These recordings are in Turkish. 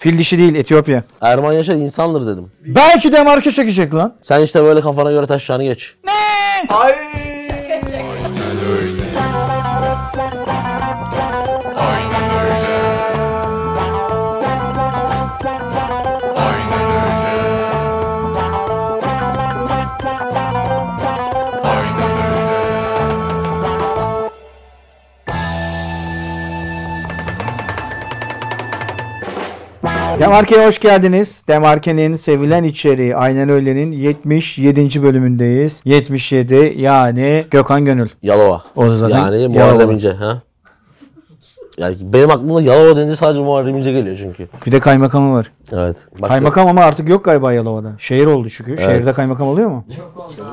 Fil dişi değil Etiyopya. Erman Yaşar insandır dedim. Belki de marka çekecek lan. Sen işte böyle kafana göre taşlarını geç. Ay. Demarke'ye hoş geldiniz. Demarke'nin sevilen içeriği Aynen Öyle'nin 77. bölümündeyiz. 77 yani Gökhan Gönül. Yalova. O zaten yani. Muharrem İnce. Ha? Yani benim aklımda Yalova deyince sadece Muharrem İnce geliyor çünkü. Bir de kaymakamı var. Evet. Başka- Kaymakam ama artık yok galiba Yalova'da. Şehir oldu çünkü. Şehirde kaymakam oluyor mu?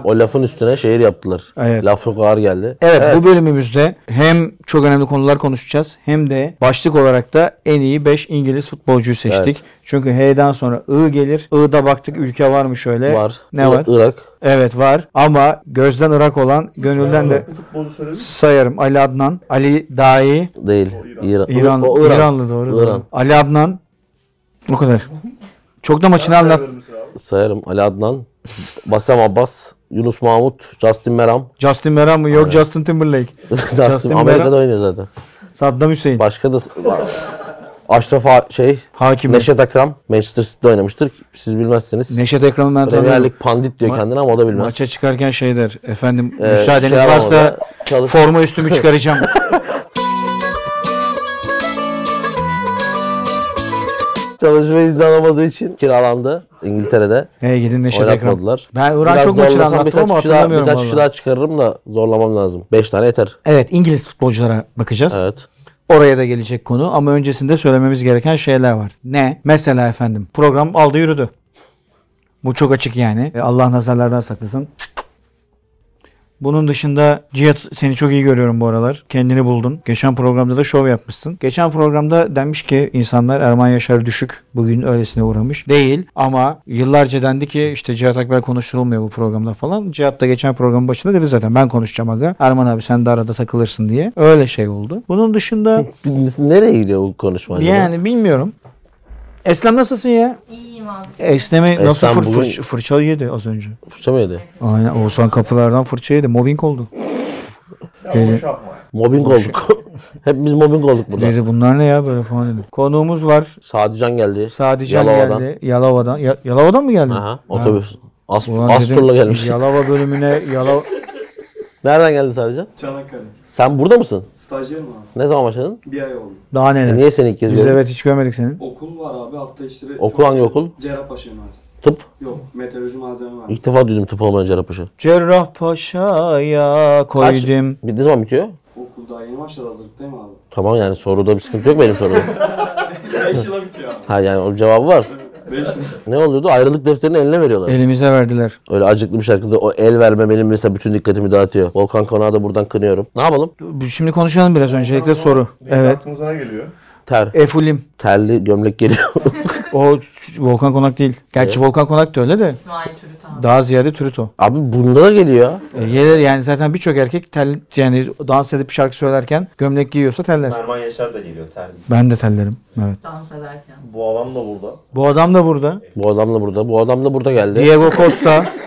O lafın üstüne şehir yaptılar. Evet. Laf çok ağır geldi. Evet, bu bölümümüzde hem çok önemli konular konuşacağız hem de başlık olarak da en iyi 5 İngiliz futbolcuyu seçtik. Çünkü H'den sonra I gelir. I'da baktık ülke var mı şöyle? Var. Ne Ir- var? Irak. Evet var ama gözden Irak olan gönülden de Futbolcu söyledin. sayarım. Ali Adnan, Ali Dahi, Değil. İran. İran, O- o İran. İranlı doğru. doğru. İran. Ali Adnan. O kadar. Çok da maçını anlat. Sayarım. Ali Adnan. Basem Abbas. Yunus Mahmut. Justin Meram. Justin Meram mı? Yok Justin Timberlake. Justin, Justin Amerika'da Meram. oynuyor zaten. Saddam Hüseyin. Başka da Aşraf A- şey Hakim. Neşet Akram Manchester City'de oynamıştır. Siz bilmezsiniz. Neşet Ekram'ı ben Premier tanıyorum. Lig pandit diyor Ma- kendine ama o da bilmez. Maça çıkarken şey der. Efendim Ee, müsaadeniz şey varsa çalış- forma üstümü çıkaracağım. Çalışma izni alamadığı için kiralandı İngiltere'de. Hey gidin Neşet. Oynatmadılar. Ben Biraz çok maçını anlattım ama kişi daha- hatırlamıyorum Birkaç kişi daha çıkarırım da zorlamam lazım. 5 tane yeter. Evet İngiliz futbolculara bakacağız. Evet. Oraya da gelecek konu ama öncesinde söylememiz gereken şeyler var. Ne? Mesela efendim program aldı yürüdü. Bu çok açık yani. E, Allah nazarlardan saklasın. Bunun dışında Cihat seni çok iyi görüyorum bu aralar. Kendini buldun. Geçen programda da şov yapmışsın. Geçen programda denmiş ki insanlar Erman Yaşar düşük. Bugün öylesine uğramış. Değil ama yıllarca dendi ki işte Cihat Akbel konuşturulmuyor bu programda falan. Cihat da geçen programın başında dedi zaten ben konuşacağım aga. Erman abi sen de arada takılırsın diye. Öyle şey oldu. Bunun dışında Nereye gidiyor bu konuşma yani bilmiyorum. Eslem nasılsın ya? İyiyim abi. Eslemi nasıl fır, bugün- fırça, fırça yedi az önce. Fırça mı yedi? Aynen Oğuzhan kapılardan fırça yedi. Mobbing oldu. Ya Dedi. Mobbing olduk. Hep biz mobbing olduk burada. Dedi bunlar ne ya böyle falan dedi. Konuğumuz var. Sadican geldi. Sadican Yalova'dan. geldi. Yalova'dan. Ya- Yalova'dan mı geldi? Aha, otobüs. As Ulan Astur'la dedim, gelmiş. Yalova bölümüne Yalova... Nereden geldi Sadican? Çanakkale. Sen burada mısın? Stajyerim abi. Ne zaman başladın? Bir ay oldu. Daha neler? E niye seni ilk kez Biz evet hiç görmedik seni. Okul var abi hafta içleri. Okul hangi okul? Cerrahpaşa Üniversitesi. Tıp. Yok meteoroloji malzeme var. İlk defa duydum tıp olmayan Cerrahpaşa. Cerrahpaşa'ya koydum. Bir- Ne zaman bitiyor? Okul daha yeni başladı hazırlıktayım abi. Tamam yani soruda bir sıkıntı yok benim soruda. 5 yıla bitiyor abi. ha yani o cevabı var. 5 yıl. Ne oluyordu? Ayrılık defterini eline veriyorlar. Elimize verdiler. Öyle acıklı bir şarkıda o el verme benim mesela bütün dikkatimi dağıtıyor. Volkan Konak'ı da buradan kınıyorum. Ne yapalım? Şimdi konuşalım biraz öncelikle soru. Evet. Aklınıza ne geliyor? Ter. Efulim. Terli gömlek geliyor. O Volkan Konak değil. Gerçi Volkan Konak da öyle de. İsmail Türüt abi. Daha ziyade Türüto. Abi bunda da geliyor. E, gelir yani zaten birçok erkek tel yani dans edip şarkı söylerken gömlek giyiyorsa teller. Erman Yaşar da geliyor terli. Ben de tellerim. Evet. Dans ederken. Bu adam da burada. Bu adam da burada. Bu adam da burada. Bu adam da burada geldi. Diego Costa.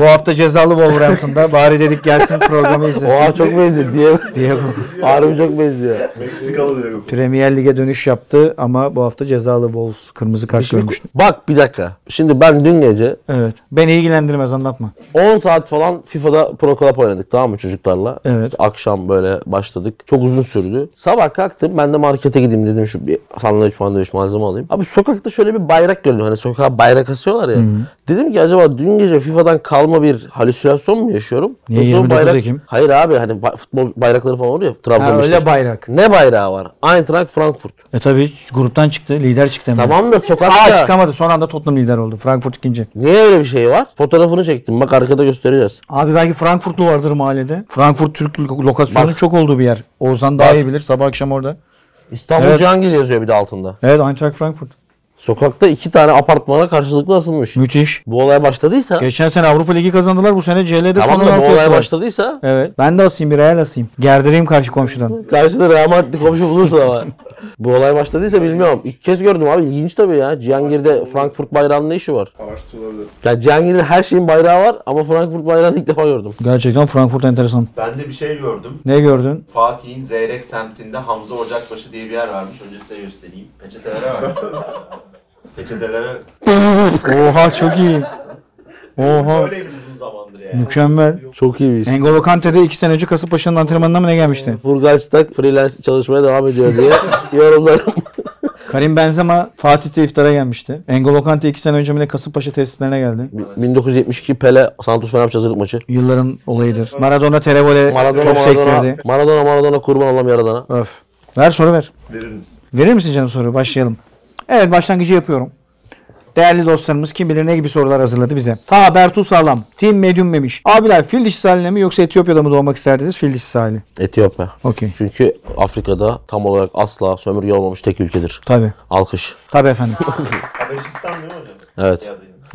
Bu hafta cezalı Wolverhampton'da. Bari dedik gelsin programı izlesin. Oha çok benziyor diye. Diego Harbi çok benziyor. Meksikalı diyor. Premier Lig'e dönüş yaptı ama bu hafta cezalı Wolves kırmızı kart görmüştü. Bak bir dakika. Şimdi ben dün gece Evet. Beni ilgilendirmez anlatma. 10 saat falan FIFA'da Pro Club oynadık tamam mı çocuklarla? Evet. Akşam böyle başladık. Çok uzun sürdü. Sabah kalktım ben de markete gideyim dedim şu bir sandviç sandviç malzeme alayım. Abi sokakta şöyle bir bayrak gördüm. Hani sokağa bayrak asıyorlar ya. Dedim ki acaba dün gece FIFA'dan kalma bir halüsinasyon mu yaşıyorum? Niye, Yoksa o 29 bayrak... Ekim? Hayır abi hani futbol bayrakları falan oluyor. Trabzon Ha, öyle bayrak. Ne bayrağı var? Eintracht Frankfurt. E tabi gruptan çıktı. Lider çıktı hemen. Tamam da Aa sokakta. çıkamadı. Son anda Tottenham lider oldu. Frankfurt ikinci. Niye öyle bir şey var? Fotoğrafını çektim. Bak arkada göstereceğiz. Abi belki Frankfurtlu vardır mahallede. Frankfurt Türk lo- lokasyonu Bak. çok olduğu bir yer. Oğuzhan daha Bak. iyi bilir. Sabah akşam orada. İstanbul Evet. Cihangir yazıyor bir de altında. Evet Eintracht Frankfurt. Sokakta iki tane apartmana karşılıklı asılmış. Müthiş. Bu olay başladıysa Geçen sene Avrupa Ligi kazandılar. Bu sene CL'de tamam son da 16 bu olay yaptılar. başladıysa Evet. Ben de asayım bir ayar asayım. Gerdireyim karşı komşudan. karşıda Madrid komşu bulursa ama Bu olay başladıysa bilmiyorum. İlk kez gördüm abi. İlginç tabii ya. Cihangir'de Frankfurt bayrağının ne işi var? Araştırılabilir. Yani Cihangir'de her şeyin bayrağı var ama Frankfurt bayrağını ilk defa gördüm. Gerçekten Frankfurt enteresan. Ben de bir şey gördüm. Ne gördün? Fatih'in Zeyrek semtinde Hamza Ocakbaşı diye bir yer varmış. Önce size göstereyim. Peçetelere bak. Peçetelere Oha çok iyi. Oha. Öyleymiş uzun zamandır yani. Mükemmel. Çok iyi bir iş. N'Golo Kante'de iki sene önce Kasımpaşa'nın antrenmanına mı ne gelmişti? Furgaç'ta freelance çalışmaya devam ediyor diye yorumlarım. Karim Benzema Fatih'te iftara gelmişti. N'Golo Kante iki sene önce mi ne Kasımpaşa tesislerine geldi. 1972 Pele Santos Fenerbahçe hazırlık maçı. Yılların olayıdır. Maradona Terevole Maradona top Maradona, sektirdi. Maradona Maradona kurban olam yaradana. Öf. Ver soru ver. Verir misin? Verir misin canım soruyu? Başlayalım. Evet başlangıcı yapıyorum. Değerli dostlarımız kim bilir ne gibi sorular hazırladı bize. Ta Bertu Sağlam. Team Medium Memiş. Abiler fil dişi sahiline mi yoksa Etiyopya'da mı doğmak isterdiniz? Fil dişi sahili. Etiyopya. Okey. Çünkü Afrika'da tam olarak asla sömürge olmamış tek ülkedir. Tabii. Alkış. Tabii efendim. Habeşistan değil mi hocam? Evet. Ya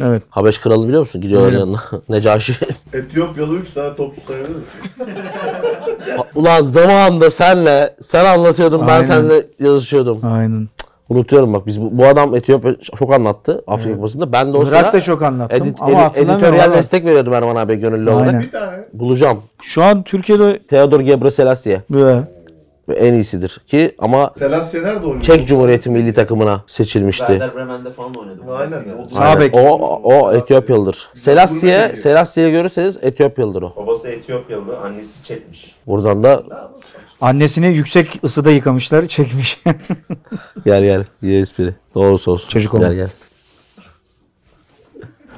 evet. Habeş kralı biliyor musun? Gidiyorlar Biliyorum. yanına. Necaşi. Etiyopyalı 3 tane topçu sayabilir misin? Ulan zamanında senle sen anlatıyordun ben Aynen. seninle yazışıyordum. Aynen. Unutuyorum bak biz bu, bu adam Etiyopya çok anlattı Afrika Kupası'nda. Ben de o Irak sıra da çok anlattım edit, ama edit- editoryal ama. destek veriyordum Erman abi gönüllü olarak. Aynen. Bir tane. Bulacağım. Şu an Türkiye'de Theodor Gebrselassie böyle. ve en iyisidir ki ama Selassie nerede oynuyor? Çek Cumhuriyeti milli takımına seçilmişti. Werder Bremen'de falan oynadı. Aynen. Aynen. Bek. O, o Etiyopyalıdır. Selassie, Selassie'yi görürseniz Etiyopyalıdır o. Babası Etiyopyalı, annesi Çetmiş. Buradan da Annesini yüksek ısıda yıkamışlar, çekmiş. gel gel. İyi espri. Doğrusu olsun. Çocuk Gel olma. gel.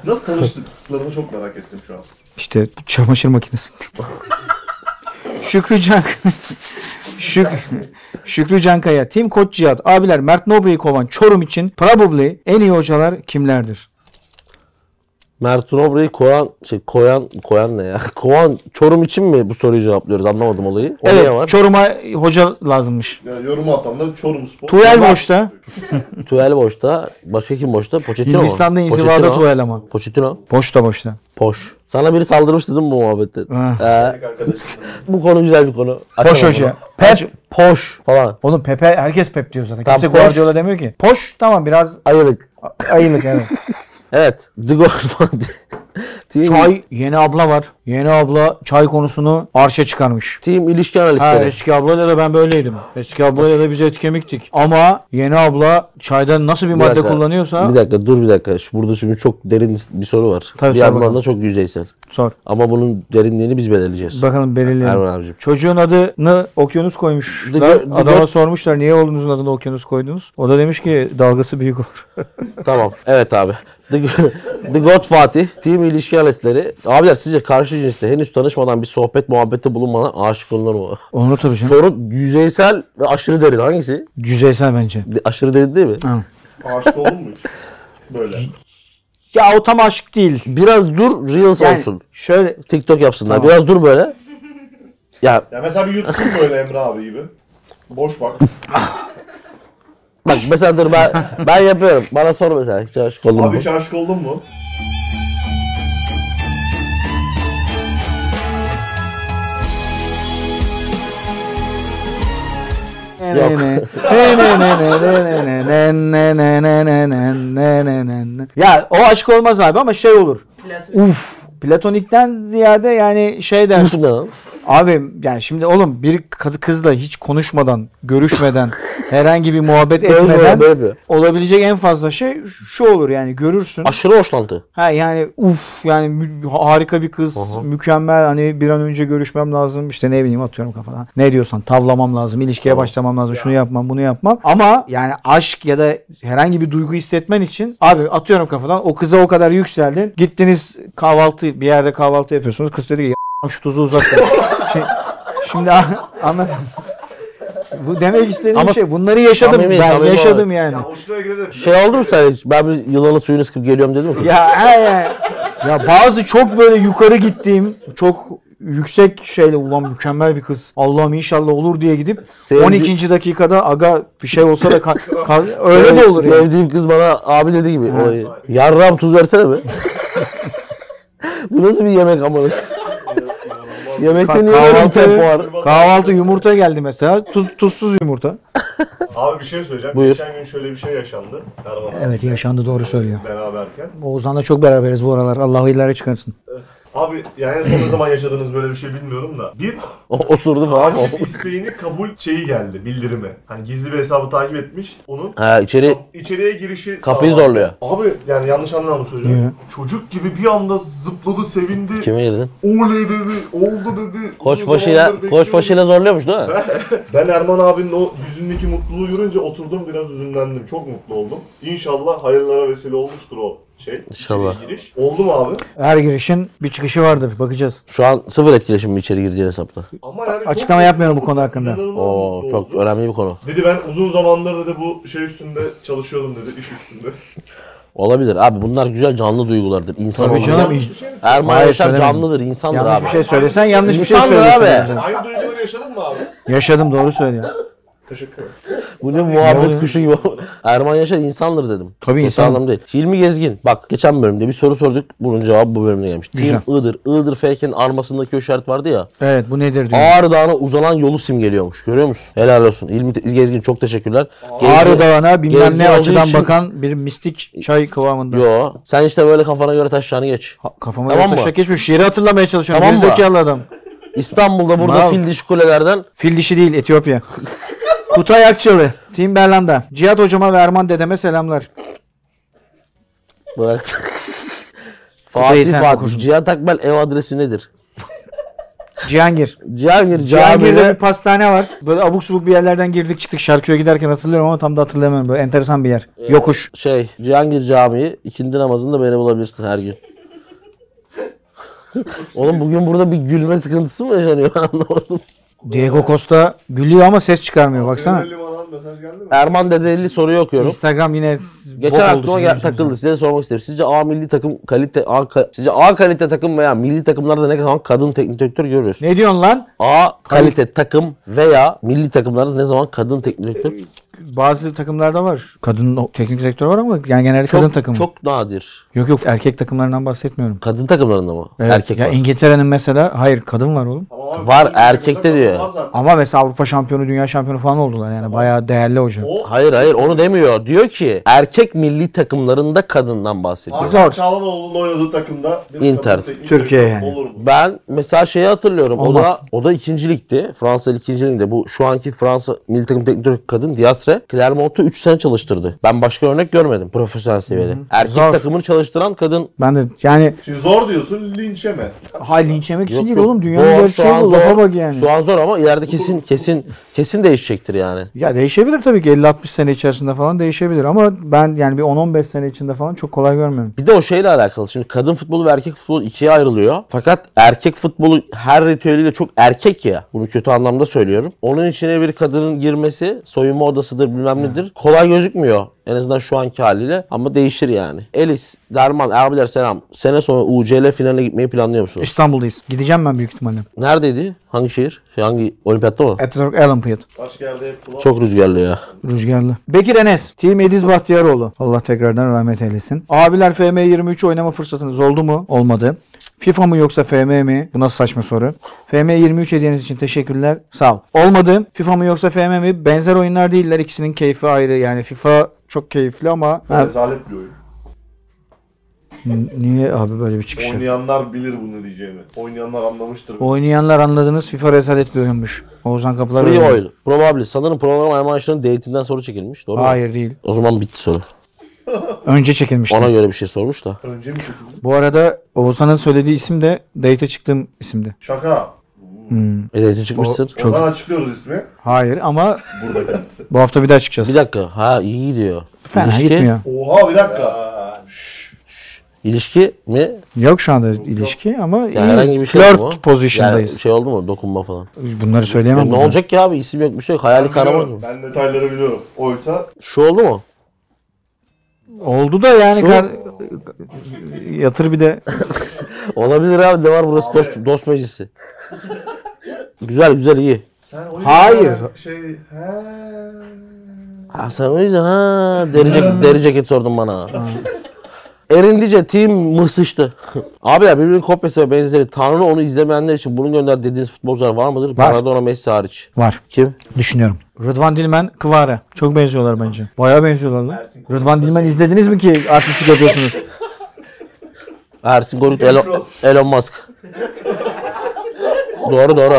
Nasıl tanıştıklarını çok merak ettim şu an. işte çamaşır makinesi. Şükrü Can Şük Şükrü Cankaya, Tim Koç Cihat, abiler Mert Nobre'yi kovan Çorum için probably en iyi hocalar kimlerdir? Mert Nobre'yi koyan, şey, koyan, koyan ne ya? Kovan Çorum için mi bu soruyu cevaplıyoruz? Anlamadım olayı. O Evet, var? Çorum'a hoca lazımmış. Yani yorumu atanlar Çorum Spor. Tuğel boşta. Tuel boşta. Başka kim boşta? Pochettino? Hindistan'da inzivada Tuğel ama. Pochettino. Boşta boşta. Poş. Sana biri saldırmış dedim mi bu muhabbette? Ha. Ee, bu konu güzel bir konu. Poş Açamam hoca. bunu. Pep, poş falan. Oğlum Pepe, herkes Pep diyor zaten. Tamam, Kimse poş. Guardiola demiyor ki. Poş tamam biraz Ayılık. ayılık evet. Evet. The Godfather. Çay, yeni abla var. Yeni abla çay konusunu arşa çıkarmış. team ilişki Ha, analistleri. eski ablayla da ben böyleydim. Eski ablayla da biz et kemiktik. Ama yeni abla çayda nasıl bir, Bir madde dakika, kullanıyorsa Bir dakika dur bir dakika. Şu, burada şimdi çok derin bir soru var. Tabii, bir yandan da çok yüzeysel. sor. Ama bunun derinliğini biz belirleyeceğiz. Bakalım belirleyelim. Erman abicim. Çocuğun adını okyanus koymuşlar. The Adama Go- sormuşlar niye oğlunuzun adını okyanus koydunuz? O da demiş ki dalgası büyük olur. Tamam. Evet abi. The, The God Fatih, team ilişki analistleri. Abiler sizce karşı cinsle henüz tanışmadan bir sohbet muhabbette bulunmadan aşık olunur mu? Onu tabii canım. Soru yüzeysel ve aşırı derin. Hangisi? Yüzeysel bence. De- Aşırı derin değil mi? Ha. Aşık oldun mu hiç? Böyle. Ya o tam aşk değil. Biraz dur Reels Yani olsun. şöyle TikTok yapsınlar. Tamam. Biraz dur böyle. Ya Ya mesela bir yuttun böyle Emre abi gibi. Boş bak. bak mesela dur ben ben yapıyorum. Bana sor mesela. Hiç aşık oldun mu? Abi hiç aşık oldun mu? Ya o aşk olmaz abi ama şey olur. Platonik. Uf. Platonikten ziyade yani şey der. Abi yani şimdi oğlum bir kızla hiç konuşmadan, görüşmeden, herhangi bir muhabbet etmeden olabilecek en fazla şey şu olur yani görürsün. Aşırı hoşlantı. Ha yani uf yani harika bir kız, Aha. mükemmel hani bir an önce görüşmem lazım işte ne bileyim atıyorum kafadan. Ne diyorsan tavlamam lazım, ilişkiye başlamam lazım, şunu yapmam, bunu yapmam. Ama yani aşk ya da herhangi bir duygu hissetmen için abi atıyorum kafadan o kıza o kadar yükseldin. Gittiniz kahvaltı bir yerde kahvaltı yapıyorsunuz. Kız dedi ki "Ya şu tuzu uzat. da." Şimdi, şimdi a- anladın. Bu demek istediğim Ama şey bunları yaşadım samimi, ben samimi yaşadım yani. Ya hoşuna gidelim. Şey oldu mu sen hiç? Ben bir yılanın suyunu sıkıp geliyorum dedim mi? Ya he ya. Ya bazı çok böyle yukarı gittiğim çok yüksek şeyle ulan mükemmel bir kız. Allah'ım inşallah olur diye gidip Sevdi- 12. dakikada aga bir şey olsa da ka- ka- öyle de olur yani. Sevdiğim kız bana abi dedi gibi. Yarram tuz versene mi? Bu nasıl bir yemek amına? Yemekte niye böyle bir tempo kahvaltı, var? kahvaltı yumurta geldi mesela. Tuz, tuzsuz yumurta. Abi bir şey söyleyeceğim. Buyur. Geçen gün şöyle bir şey yaşandı. Abi Evet yaşandı doğru söylüyor. beraberken. Oğuzhan'la çok beraberiz bu aralar. Allah hayırlara çıkarsın. Abi yani son ne zaman yaşadığınız böyle bir şey bilmiyorum da. Bir O osurdu falan. takip isteğini kabul şeyi geldi bildirimi. Hani gizli bir hesabı takip etmiş. Onun Ha içeri içeriye girişi Kapıyı sağlandı. zorluyor. Abi yani yanlış anlamda söylüyorum. Çocuk gibi bir anda zıpladı, sevindi. kime girdin? Oley dedi, oldu dedi. Uzun zamandır koç bekliyordum. başıyla zorluyormuş değil mi? Ben Erman abinin o yüzündeki mutluluğu görünce oturdum biraz üzünlendim. Çok mutlu oldum. İnşallah hayırlara vesile olmuştur o şey. İnşallah. Giriş. Oldu mu abi? Her girişin bir çıkışı vardır. Bakacağız. Şu an sıfır etkileşim mi içeri girdiğin hesapta? Ama yani çok Açıklama yapmıyorum bu oldum. konu hakkında. İnanılmaz Oo mutlu çok oldu. önemli bir konu. Dedi ben uzun zamandır dedi bu şey üstünde çalışıyordum dedi iş üstünde. Olabilir abi bunlar güzel canlı duygulardır. İnsan Tabii canım. Yanlış bir şey mi? Erman Hayır, Yaşar canlıdır, insandır Yanlış abi. bir şey söylesen yanlış bir şey İnsandır söylüyorsun. abi. zaten. Aynı duyguları yaşadın mı abi? Yaşadım doğru söylüyor. Teşekkür ederim. Bu ne muhabbet kuşu gibi. Erman Yaşar insandır dedim. Tabii insan. anlamda değil. Hilmi Gezgin. Bak geçen bölümde bir soru sorduk. Bunun cevabı bu bölümde gelmiş. Güzel. Team Iğdır. Iğdır FK'nin armasındaki o işaret vardı ya. Evet bu nedir diyor. Ağrı Dağı'na uzanan yolu simgeliyormuş. Görüyor musun? Helal olsun. Hilmi Gezgin çok teşekkürler. Ağrı Gezgin- Dağı'na bilmem Gezgin ne açıdan için- bakan bir mistik çay kıvamında. Yo. Sen işte böyle kafana göre taşlarını geç. Ha, Kafama Tamam mı? taşak geçmiş. Şiiri hatırlamaya çalışıyorum. Tamam mı? Adam. İstanbul'da burada fil dişi kulelerden Fil dişi değil Etiyopya. Kutay Akçalı. Team Berlanda. Cihat hocama ve Erman dedeme selamlar. bırak. Kutay'ı Fatih sen Fatih. okursun. Cihat Akbel ev adresi nedir? Cihangir. Cihangir Cihangir'de bir pastane var. Böyle abuk subuk bir yerlerden girdik çıktık. Şarkıya giderken hatırlıyorum ama tam da hatırlamıyorum. Böyle enteresan bir yer. Yokuş. şey Cihangir Camii ikindi namazında beni bulabilirsin her gün. Oğlum bugün burada bir gülme sıkıntısı mı yaşanıyor anlamadım. Diego Costa gülüyor ama ses çıkarmıyor. Baksana. Erman Dedeli soruyu okuyorum. Instagram yine Geçen gel- yüzünüzden. takıldı. Size sormak istedim. Sizce A milli takım kalite A ka- sizce A kalite takım veya milli takımlarda ne zaman kadın teknik direktör görüyoruz? Ne diyorsun lan? A kalite takım veya milli takımlarda ne zaman kadın teknik direktör? Bazı takımlarda var. Kadın o- teknik direktör var ama yani genelde kadın Çok, takımı. çok nadir. Yok yok erkek takımlarından bahsetmiyorum. Kadın takımlarında mı? Evet. Erkek ya var. İngiltere'nin mesela hayır kadın var oğlum. Tamam abi, Var, erkekte diyor. Ama mesela Avrupa şampiyonu, dünya şampiyonu falan oldular yani. Bayağı değerli hoca. O Hayır hayır onu demiyor. Diyor ki erkek milli takımlarında kadından bahsediyor. Zor. Hakan Çağlanoğlu'nun oynadığı takımda Inter. Türkiye yani. Olur mu? Ben mesela şeyi hatırlıyorum. O Olmaz. da o da ikinci ligdi. Fransa ikinci ligde. Bu şu anki Fransa milli takım teknik direktörü kadın Diasre Clermont'u 3 sene çalıştırdı. Ben başka örnek görmedim profesyonel seviyede. Erkek Zor. takımını çalıştıran kadın Ben de yani Şimdi zor diyorsun linç yeme. hay linç yemek için Yok, değil yok. oğlum. Dünyanın Zor, şu gerçeği an bu. Lafa zor. bak yani. Şu an zor ama ileride kesin kesin kesin değişecektir yani. Ya değişebilir tabii ki 50-60 sene içerisinde falan değişebilir ama ben yani bir 10-15 sene içinde falan çok kolay görmüyorum. Bir de o şeyle alakalı. Şimdi kadın futbolu ve erkek futbolu ikiye ayrılıyor. Fakat erkek futbolu her ritüeliyle çok erkek ya. Bunu kötü anlamda söylüyorum. Onun içine bir kadının girmesi soyunma odasıdır bilmem nedir. Kolay gözükmüyor. En azından şu anki haliyle ama değişir yani. Elis, Derman, abiler selam. Sene sonu UCL finaline gitmeyi planlıyor musunuz? İstanbul'dayız. Gideceğim ben büyük ihtimalle. Neredeydi? Hangi şehir? Şey, hangi olimpiyatta mı? Başka yerde hep kulak. Çok rüzgarlı ya. Rüzgarlı. Bekir Enes. Team Ediz Bahtiyaroğlu. Allah tekrardan rahmet eylesin. Abiler FM23 oynama fırsatınız oldu mu? Olmadı. FIFA mı yoksa FM mi? Bu nasıl saçma soru. FM23 hediyeniz için teşekkürler. Sağ ol. Olmadı. FIFA mı yoksa FM mi? Benzer oyunlar değiller. İkisinin keyfi ayrı. Yani FIFA çok keyifli ama Rezalet bir oyun. Niye abi böyle bir çıkış? Oynayanlar bilir bunu diyeceğimi. Oynayanlar anlamıştır. Oynayanlar anladınız FIFA rezalet bir oyunmuş. Oğuzhan Kapılar Free öyle. Oil. Probably. Sanırım program Ermanşah'ın date'inden soru çekilmiş. Doğru mu? Hayır değil. O zaman bitti soru. Önce çekilmişti. Ona göre bir şey sormuş da. Önce mi çekildiniz? Bu arada Oğuzhan'ın söylediği isim de date'e çıktığım isimdi. Şaka. Hmm. E date'e çıkmışsın. Çok- Oradan açıklıyoruz ismi. Hayır ama Burada kendisi. bu hafta bir daha çıkacağız. Bir dakika. Ha iyi gidiyor. Fena İlişki, gitmiyor. Oha bir dakika. İlişki mi? Yok şu anda ilişki ama Yani herhangi bir şey Flirt oldu mu? pozisyondayız. Yani şey oldu mu? Dokunma falan. Bunları söyleyemem. Ya ne olacak ki abi? İsim yok bir şey yok. Hayali Ben kahraman mı? Ben detayları biliyorum. Oysa Şu oldu mu? Oldu da yani Şu- kar... yatır bir de Olabilir abi. Ne var burası? Dost, dost meclisi. güzel güzel iyi. sen o Hayır. Şey he. Ha sen o yüzden ha deri ceket, deri ceket sordun bana. Erindice team mıhsıştı. Abi ya birbirinin kopyası ve benzeri. Tanrı onu izlemeyenler için bunu gönder dediğiniz futbolcular var mıdır? Var. Maradona Messi hariç. Var. Kim? Düşünüyorum. Rıdvan Dilmen, Kıvara. Çok benziyorlar bence. Bayağı benziyorlar lan. Rıdvan Dilmen izlediniz mi ki artistlik yapıyorsunuz? Ersin Gorut, Elon, Elon Musk. doğru doğru.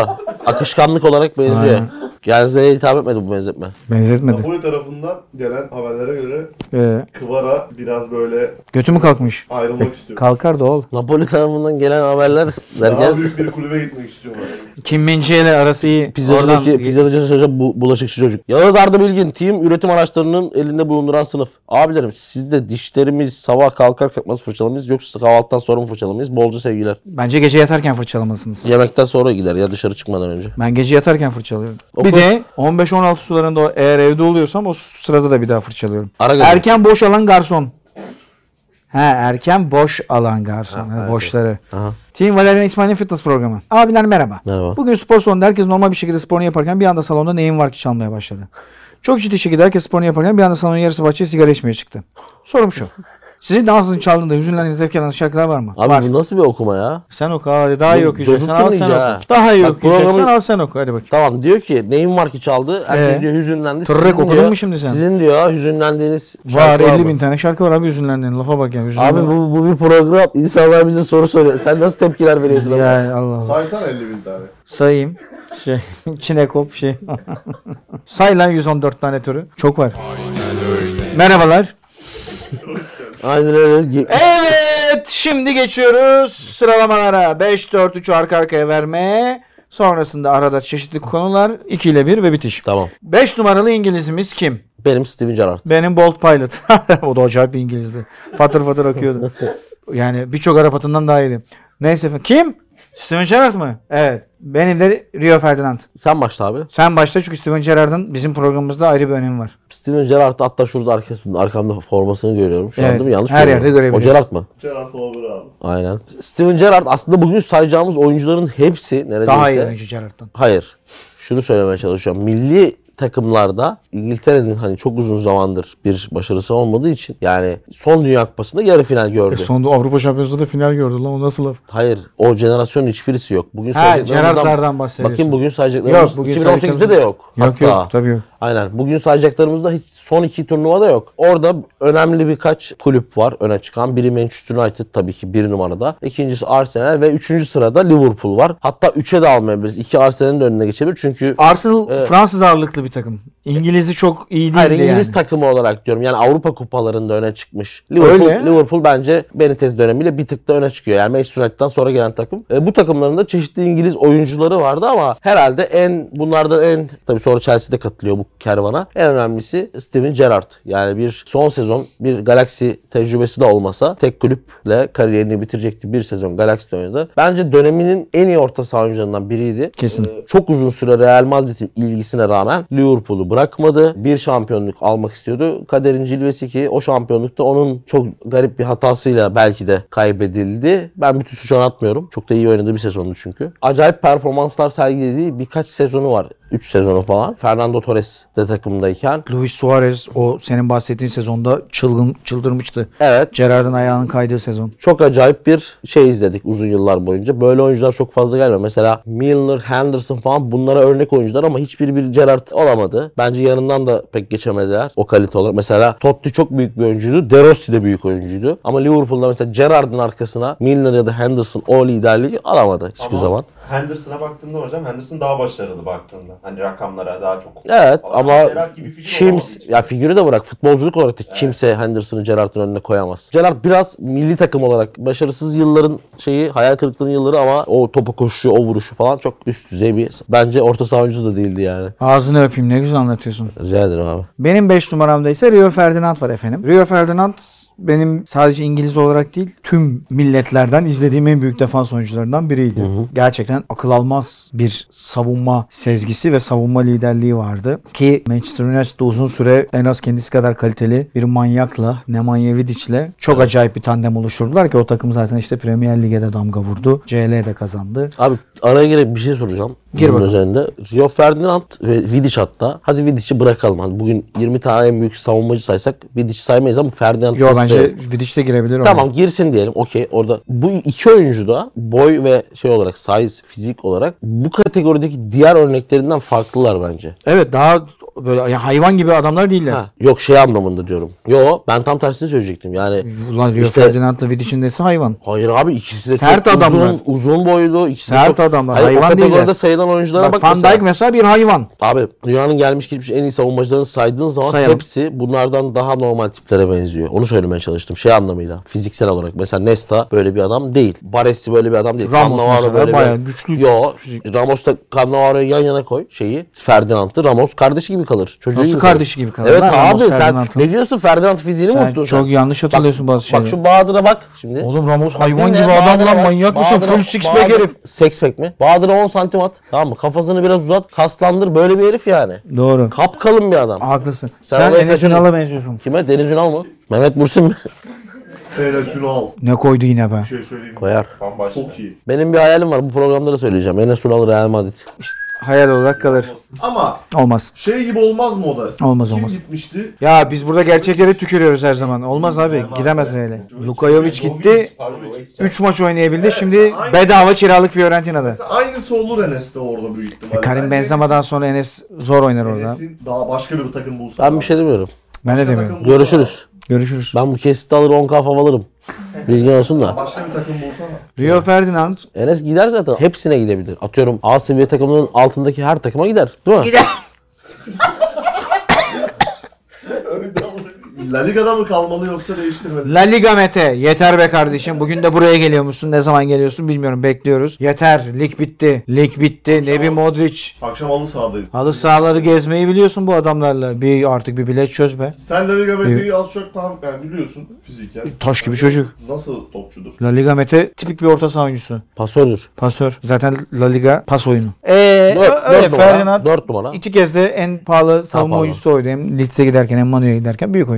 Akışkanlık olarak benziyor. Aynen. Genze'ye hitap etmedi bu benzetme. Benzetmedi. Napoli tarafından gelen haberlere göre Ee, Kıvara biraz böyle götü mü kalkmış? ayrılmak istiyor. Kalkar da ol. Napoli tarafından gelen haberler Daha derken büyük bir kulübe gitmek istiyorlar. Kim Min-jae ile arası iyi. pizzacıdaki, Oradan- pizzacıdaki çocuk bu, bulaşıkçı çocuk. Yağız Arda Bilgin, team üretim araçlarının elinde bulunduran sınıf. Abilerim siz de dişlerimiz sabah kalkar kalkmaz fırçalamayız yoksa kahvaltıdan sonra mı fırçalamayız? Bolca sevgiler. Bence gece yatarken fırçalamalısınız. Yemekten sonra gider ya dışarı çıkmadan önce. Ben gece yatarken fırçalıyorum. O bir de 15-16 sularında eğer evde oluyorsam o sırada da bir daha fırçalıyorum. Ara gazı. Erken boş alan garson. He erken boş alan garson. Ha, boşları. Aha. Team Valerian İsmail'in fitness programı. Abiler merhaba. Merhaba. Bugün spor salonunda herkes normal bir şekilde sporunu yaparken bir anda salonda neyin var ki çalmaya başladı. Çok ciddi şekilde herkes sporunu yaparken bir anda salonun yarısı bahçeye sigara içmeye çıktı. Sorum şu. Sizin dansınızın çaldığında hüzünlendiğiniz zevk alan şarkılar var mı? Abi var. bu nasıl bir okuma ya? Sen oku hadi daha iyi okuyacaksın. cozuttun Al sen iyice oku. ha. Daha iyi Bak okuyacaksın. programı- Al sen oku hadi bakayım. Tamam diyor ki neyin var ki çaldı? Herkes Ee? diyor hüzünlendi. Tırrek Sizin okudun diyor- mu şimdi sen? Sizin diyor hüzünlendiğiniz Var şarkı 50 mı? bin tane şarkı var abi hüzünlendiğin. Lafa bak ya. Abi hüzünlendiğin. bu, bu bir program. İnsanlar bize soru soruyor. Sen nasıl tepkiler veriyorsun? ama? Ya Allah Allah. Saysan 50 bin tane. Sayayım. Şey, Çinekop şey. Say lan 114 tane türü. Çok var. Merhabalar. Aynen öyle. Evet şimdi geçiyoruz sıralamalara. 5-4-3 arka arkaya verme. Sonrasında arada çeşitli konular 2 ile 1 ve bitiş. Tamam. 5 numaralı İngilizimiz kim? Benim Steven Gerrard. Benim Bolt Pilot. o da acayip bir İngilizdi. Fatır fatır akıyordu. Yani birçok Arap atından daha iyiydi. Neyse efendim. Kim? Steven Gerrard mı? Evet. Benim de Rio Ferdinand. Sen başla abi. Sen başta çünkü Steven Gerrard'ın bizim programımızda ayrı bir önemi var. Steven Gerrard hatta şurada arkasında arkamda formasını görüyorum. Şu Evet, an değil mi? Yanlış her görüyorum. yerde görebiliyorsun. O Gerrard mı? Gerard Oliver abi. Aynen. Steven Gerrard aslında bugün sayacağımız oyuncuların hepsi neredeyse... Daha iyi oyuncu Gerrard'dan. Hayır. Şunu söylemeye çalışıyorum. Milli takımlarda İngiltere'nin hani çok uzun zamandır bir başarısı olmadığı için yani son Dünya Kupası'nda yarı final gördü. Sonunda Avrupa Şampiyonası'nda final gördü lan o nasıl laf? Hayır. O jenerasyonun hiçbirisi yok. Bugün Ha Gerrard'lardan bahsediyorsun. Bakayım bugün sayacaklarımız Yok, bugün 2018'de de yok. Yok Hatta. yok tabii yok. Aynen. Bugün sayacaklarımızda hiç son iki turnuvada yok. Orada önemli birkaç kulüp var öne çıkan. Biri Manchester United tabii ki bir numarada. İkincisi Arsenal ve üçüncü sırada Liverpool var. Hatta üçe de almayabiliriz. İki Arsenal'in önüne geçebilir. Çünkü Arsenal Evet. Fransız ağırlıklı bir takım. İngiliz'i çok iyi değildi Hayır İngiliz yani. takımı olarak diyorum. Yani Avrupa kupalarında öne çıkmış. Liverpool, Öyle. Liverpool bence Benitez dönemiyle bir tık da öne çıkıyor. Yani Manchester United'dan sonra gelen takım. E, bu takımların da çeşitli İngiliz oyuncuları vardı ama herhalde en bunlardan en tabii sonra Chelsea'de katılıyor bu kervana. En önemlisi Steven Gerrard. Yani bir son sezon bir Galaxy tecrübesi de olmasa tek kulüple kariyerini bitirecekti. Bir sezon Galaxy'de oynadı. Bence döneminin en iyi orta saha oyuncularından biriydi. Kesin. E, çok uzun süre Real Madrid'in ilgisine rağmen Liverpool'u bırakmadı. Bir şampiyonluk almak istiyordu. Kaderin cilvesi ki o şampiyonlukta onun çok garip bir hatasıyla belki de kaybedildi. Ben bütün suçu atmıyorum. Çok da iyi oynadığı bir sezondu çünkü. Acayip performanslar sergilediği birkaç sezonu var. 3 sezonu falan. Fernando Torres de takımdayken. Luis Suarez o senin bahsettiğin sezonda çılgın çıldırmıştı. Evet Gerrard'ın ayağının kaydığı sezon. çok acayip bir şey izledik uzun yıllar boyunca. Böyle oyuncular çok fazla gelmiyor. Mesela Milner, Henderson falan bunlara örnek oyuncular ama hiçbiri bir Gerrard olamadı. Bence yanından da pek geçemediler o kalite olarak. Mesela Totti çok büyük bir oyuncuydu. De Rossi de büyük oyuncuydu. Ama Liverpool'da mesela Gerrard'ın arkasına Milner ya da Henderson o liderliği alamadı hiçbir Ama zaman. Henderson'a baktığında hocam Henderson daha başarılı baktığında. Hani rakamlara daha çok. Evet Ama ama Gerrard gibi figür kim olamaz hiç. ya figürü de bırak futbolculuk olarak da kimse Henderson'ı Gerrard'ın önüne koyamaz. Gerrard biraz milli takım olarak başarısız yılların şeyi hayal kırıklığının yılları ama o topa koşuşu, o vuruşu falan çok üst düzey bir bence orta saha oyuncusu da değildi yani. Ağzını öpeyim ne güzel anlatıyorsun. Rica ederim abi. Benim 5 numaramda ise Rio Ferdinand var efendim. Rio Ferdinand benim sadece İngiliz olarak değil tüm milletlerden izlediğim en büyük defans oyuncularından biriydi. Gerçekten akıl almaz bir savunma sezgisi ve savunma liderliği vardı. Ki Manchester United'da uzun süre en az kendisi kadar kaliteli bir manyakla Nemanja Vidic'le çok acayip bir tandem oluşturdular ki o takım zaten işte Premier Lig'e de damga vurdu. CL de kazandı. Abi araya girip bir şey soracağım. Gir bakalım. üzerinde. Rio Ferdinand ve Vidic hatta. Hadi Vidic'i bırakalım. Hani bugün 20 tane en büyük savunmacı saysak Vidic'i saymayız ama Ferdinand Yo bence Vidic de girebilir. Tamam girsin diyelim. Okey orada. Bu iki oyuncu da boy ve şey olarak size, fizik olarak bu kategorideki diğer örneklerinden farklılar bence. Evet daha böyle yani hayvan gibi adamlar değiller. Ha, yok şey anlamında diyorum. Yo ben tam tersini söyleyecektim. Yani Ulan Rio İşte- Ferdinand'la Vidic'in nesi hayvan. hayır abi ikisi de Sert çok adamlar. uzun, uzun boylu. ikisi Sert çok- adamlar, Hayır, hayvan o kategoride değiller. sayılan oyunculara Bak, bak, Van mesela. Dijk mesela bir hayvan. Abi dünyanın gelmiş geçmiş en iyi savunmacılarını saydığın zaman Sayalım. hepsi bunlardan daha normal tiplere benziyor. Onu söylemeye çalıştım şey anlamıyla. Fiziksel olarak. Mesela Nesta böyle bir adam değil. Baresi böyle bir adam değil. Ramos Cannavaro mesela böyle bayağı bir... güçlü. Yo. Ramos'la Cannavaro'yu yan yana koy şeyi. Ferdinand'ı. Ramos kardeşi gibi kalır. Çocuğu Nasıl gibi kardeşi kalır. gibi kalır Evet lan Ramos abi sen Ferdinand'ın? ne diyorsun Ferdinand fiziğini mi unuttun çok sen? yanlış hatırlıyorsun bazı Bak şeyleri. şu Bahadır'a bak şimdi. Oğlum Ramos Bak hayvan dinle, gibi adam lan bak. manyak mısın? Full six pack herif. Six pack mi? Bahadır'a 10 santim at. Tamam mı? Kafasını biraz uzat. Kaslandır. Böyle bir herif yani. Doğru. Kapkalın bir adam. Haklısın. Sen Sen, taşın- Ünal'a benziyorsun. Kime? Deniz Ünal mı? Mehmet Bursin mi? Enes Ünal. Ne koydu yine be. Bir şey söyleyeyim mi? Koyar. Bambaşka. Çok iyi. Benim bir hayalim var. Bu programda da söyleyeceğim. Enes Ünal Real Madrid. Hayal olarak kalır. Ama Olmaz. şey gibi olmaz mı o da? Olmaz, Kim olmaz. gitmişti? Ya biz burada gerçekleri tükürüyoruz her zaman. Olmaz abi. Gidemez Real'e. Luka Jovic gitti. 3 maç oynayabildi. Şimdi bedava kiralık Fiorentina'da. Mesela aynısı olur Enes'te orada büyük ihtimalle. Karim Bence Benzema'dan sonra Enes zor oynar orada. Enes'in daha başka bir takım bulsa. Ben bir şey demiyorum. Ben de demiyorum. Görüşürüz. Görüşürüz. Ben bu kesiti alır 10k fav alırım. Bilgin olsun da. Başka bir takım bulsana. Rio Ferdinand. Enes gider zaten. Hepsine gidebilir. Atıyorum A seviye takımının altındaki her takıma gider. Değil mi? Gider. La Liga'da mı kalmalı yoksa değiştirmeli? La Liga Mete. Yeter be kardeşim. Bugün de buraya geliyormuşsun. Ne zaman geliyorsun bilmiyorum. Bekliyoruz. Yeter. Lig bitti. Lig bitti. Nebi Modric. Akşam halı sahadayız. Halı sahaları gezmeyi biliyorsun bu adamlarla. Bir artık bir bilet çöz be. Sen La Liga Mete'yi az çok tam yani biliyorsun fiziken. Taş gibi çocuk. Nasıl topçudur? La Liga Mete tipik bir orta saha oyuncusu. Pasördür. Pasör. Zaten La Liga pas oyunu. Eee Dört, öyle dört numara. Ferdinand Dört numara. iki kez de en pahalı savunma pardon. oyuncusu oydu. Hem Leeds'e giderken hem Manu'ya giderken büyük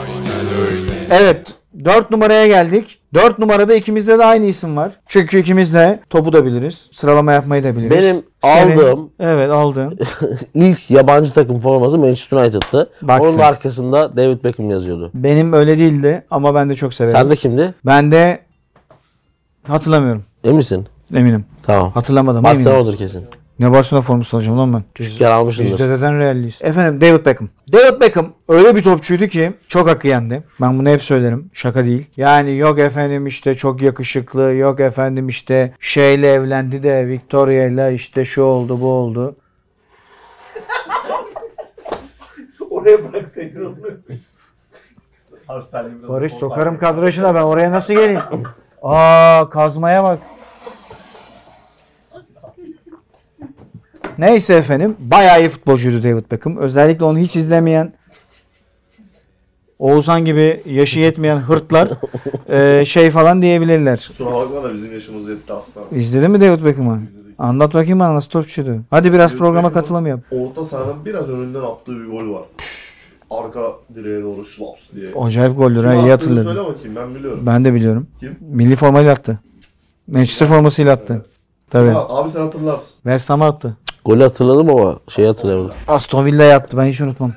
oyuncuydu. Evet. 4 numaraya geldik. 4 numarada ikimizde de aynı isim var. Çünkü ikimiz de topu da biliriz. Sıralama yapmayı da biliriz. Benim Senin- aldığım Evet aldığım. ilk yabancı takım forması Manchester United'tı. Bak Onun sen. da arkasında David Beckham yazıyordu. Benim öyle değildi ama ben de çok severim. Sen de kimdi? Ben de hatırlamıyorum. Emin misin? Eminim. Tamam. Hatırlamadım eminim. Barcelona'dır kesin. Ne Barcelona forması alacağım lan ben. Küçükken almışsındır. Biz dededen realliyiz. Efendim David Beckham. David Beckham öyle bir topçuydu ki çok hakkı yendi. Ben bunu hep söylerim. Şaka değil. Yani yok efendim işte çok yakışıklı. Yok efendim işte şeyle evlendi de Victoria'yla işte şu oldu bu oldu. Oraya bıraksaydın onu. Barış sokarım kadrajına ben oraya nasıl geleyim? Aa kazmaya bak. Neyse efendim. Bayağı iyi futbolcuydu David Beckham. Özellikle onu hiç izlemeyen Oğuzhan gibi yaşı yetmeyen hırtlar e, şey falan diyebilirler. Kusura bakma da bizim yaşımız yetti aslan. İzledin mi David Beckham'ı? Anlat bakayım bana nasıl topçuydu. Hadi biraz David programa Beckham'ın katılım yap. Orta sahanın biraz önünden attığı bir gol var. Arka direğe doğru şlaps diye. Acayip goldür ha iyi hatırladım. Söyle bakayım ben biliyorum. Ben de biliyorum. Kim? Milli formayla attı. Manchester formasıyla attı. Tabii. Ha, abi sen hatırlarsın. West Ham'a attı. Golü hatırladım ama şeyi hatırlayamadım. Aston Villa'ya attı ben hiç unutmam.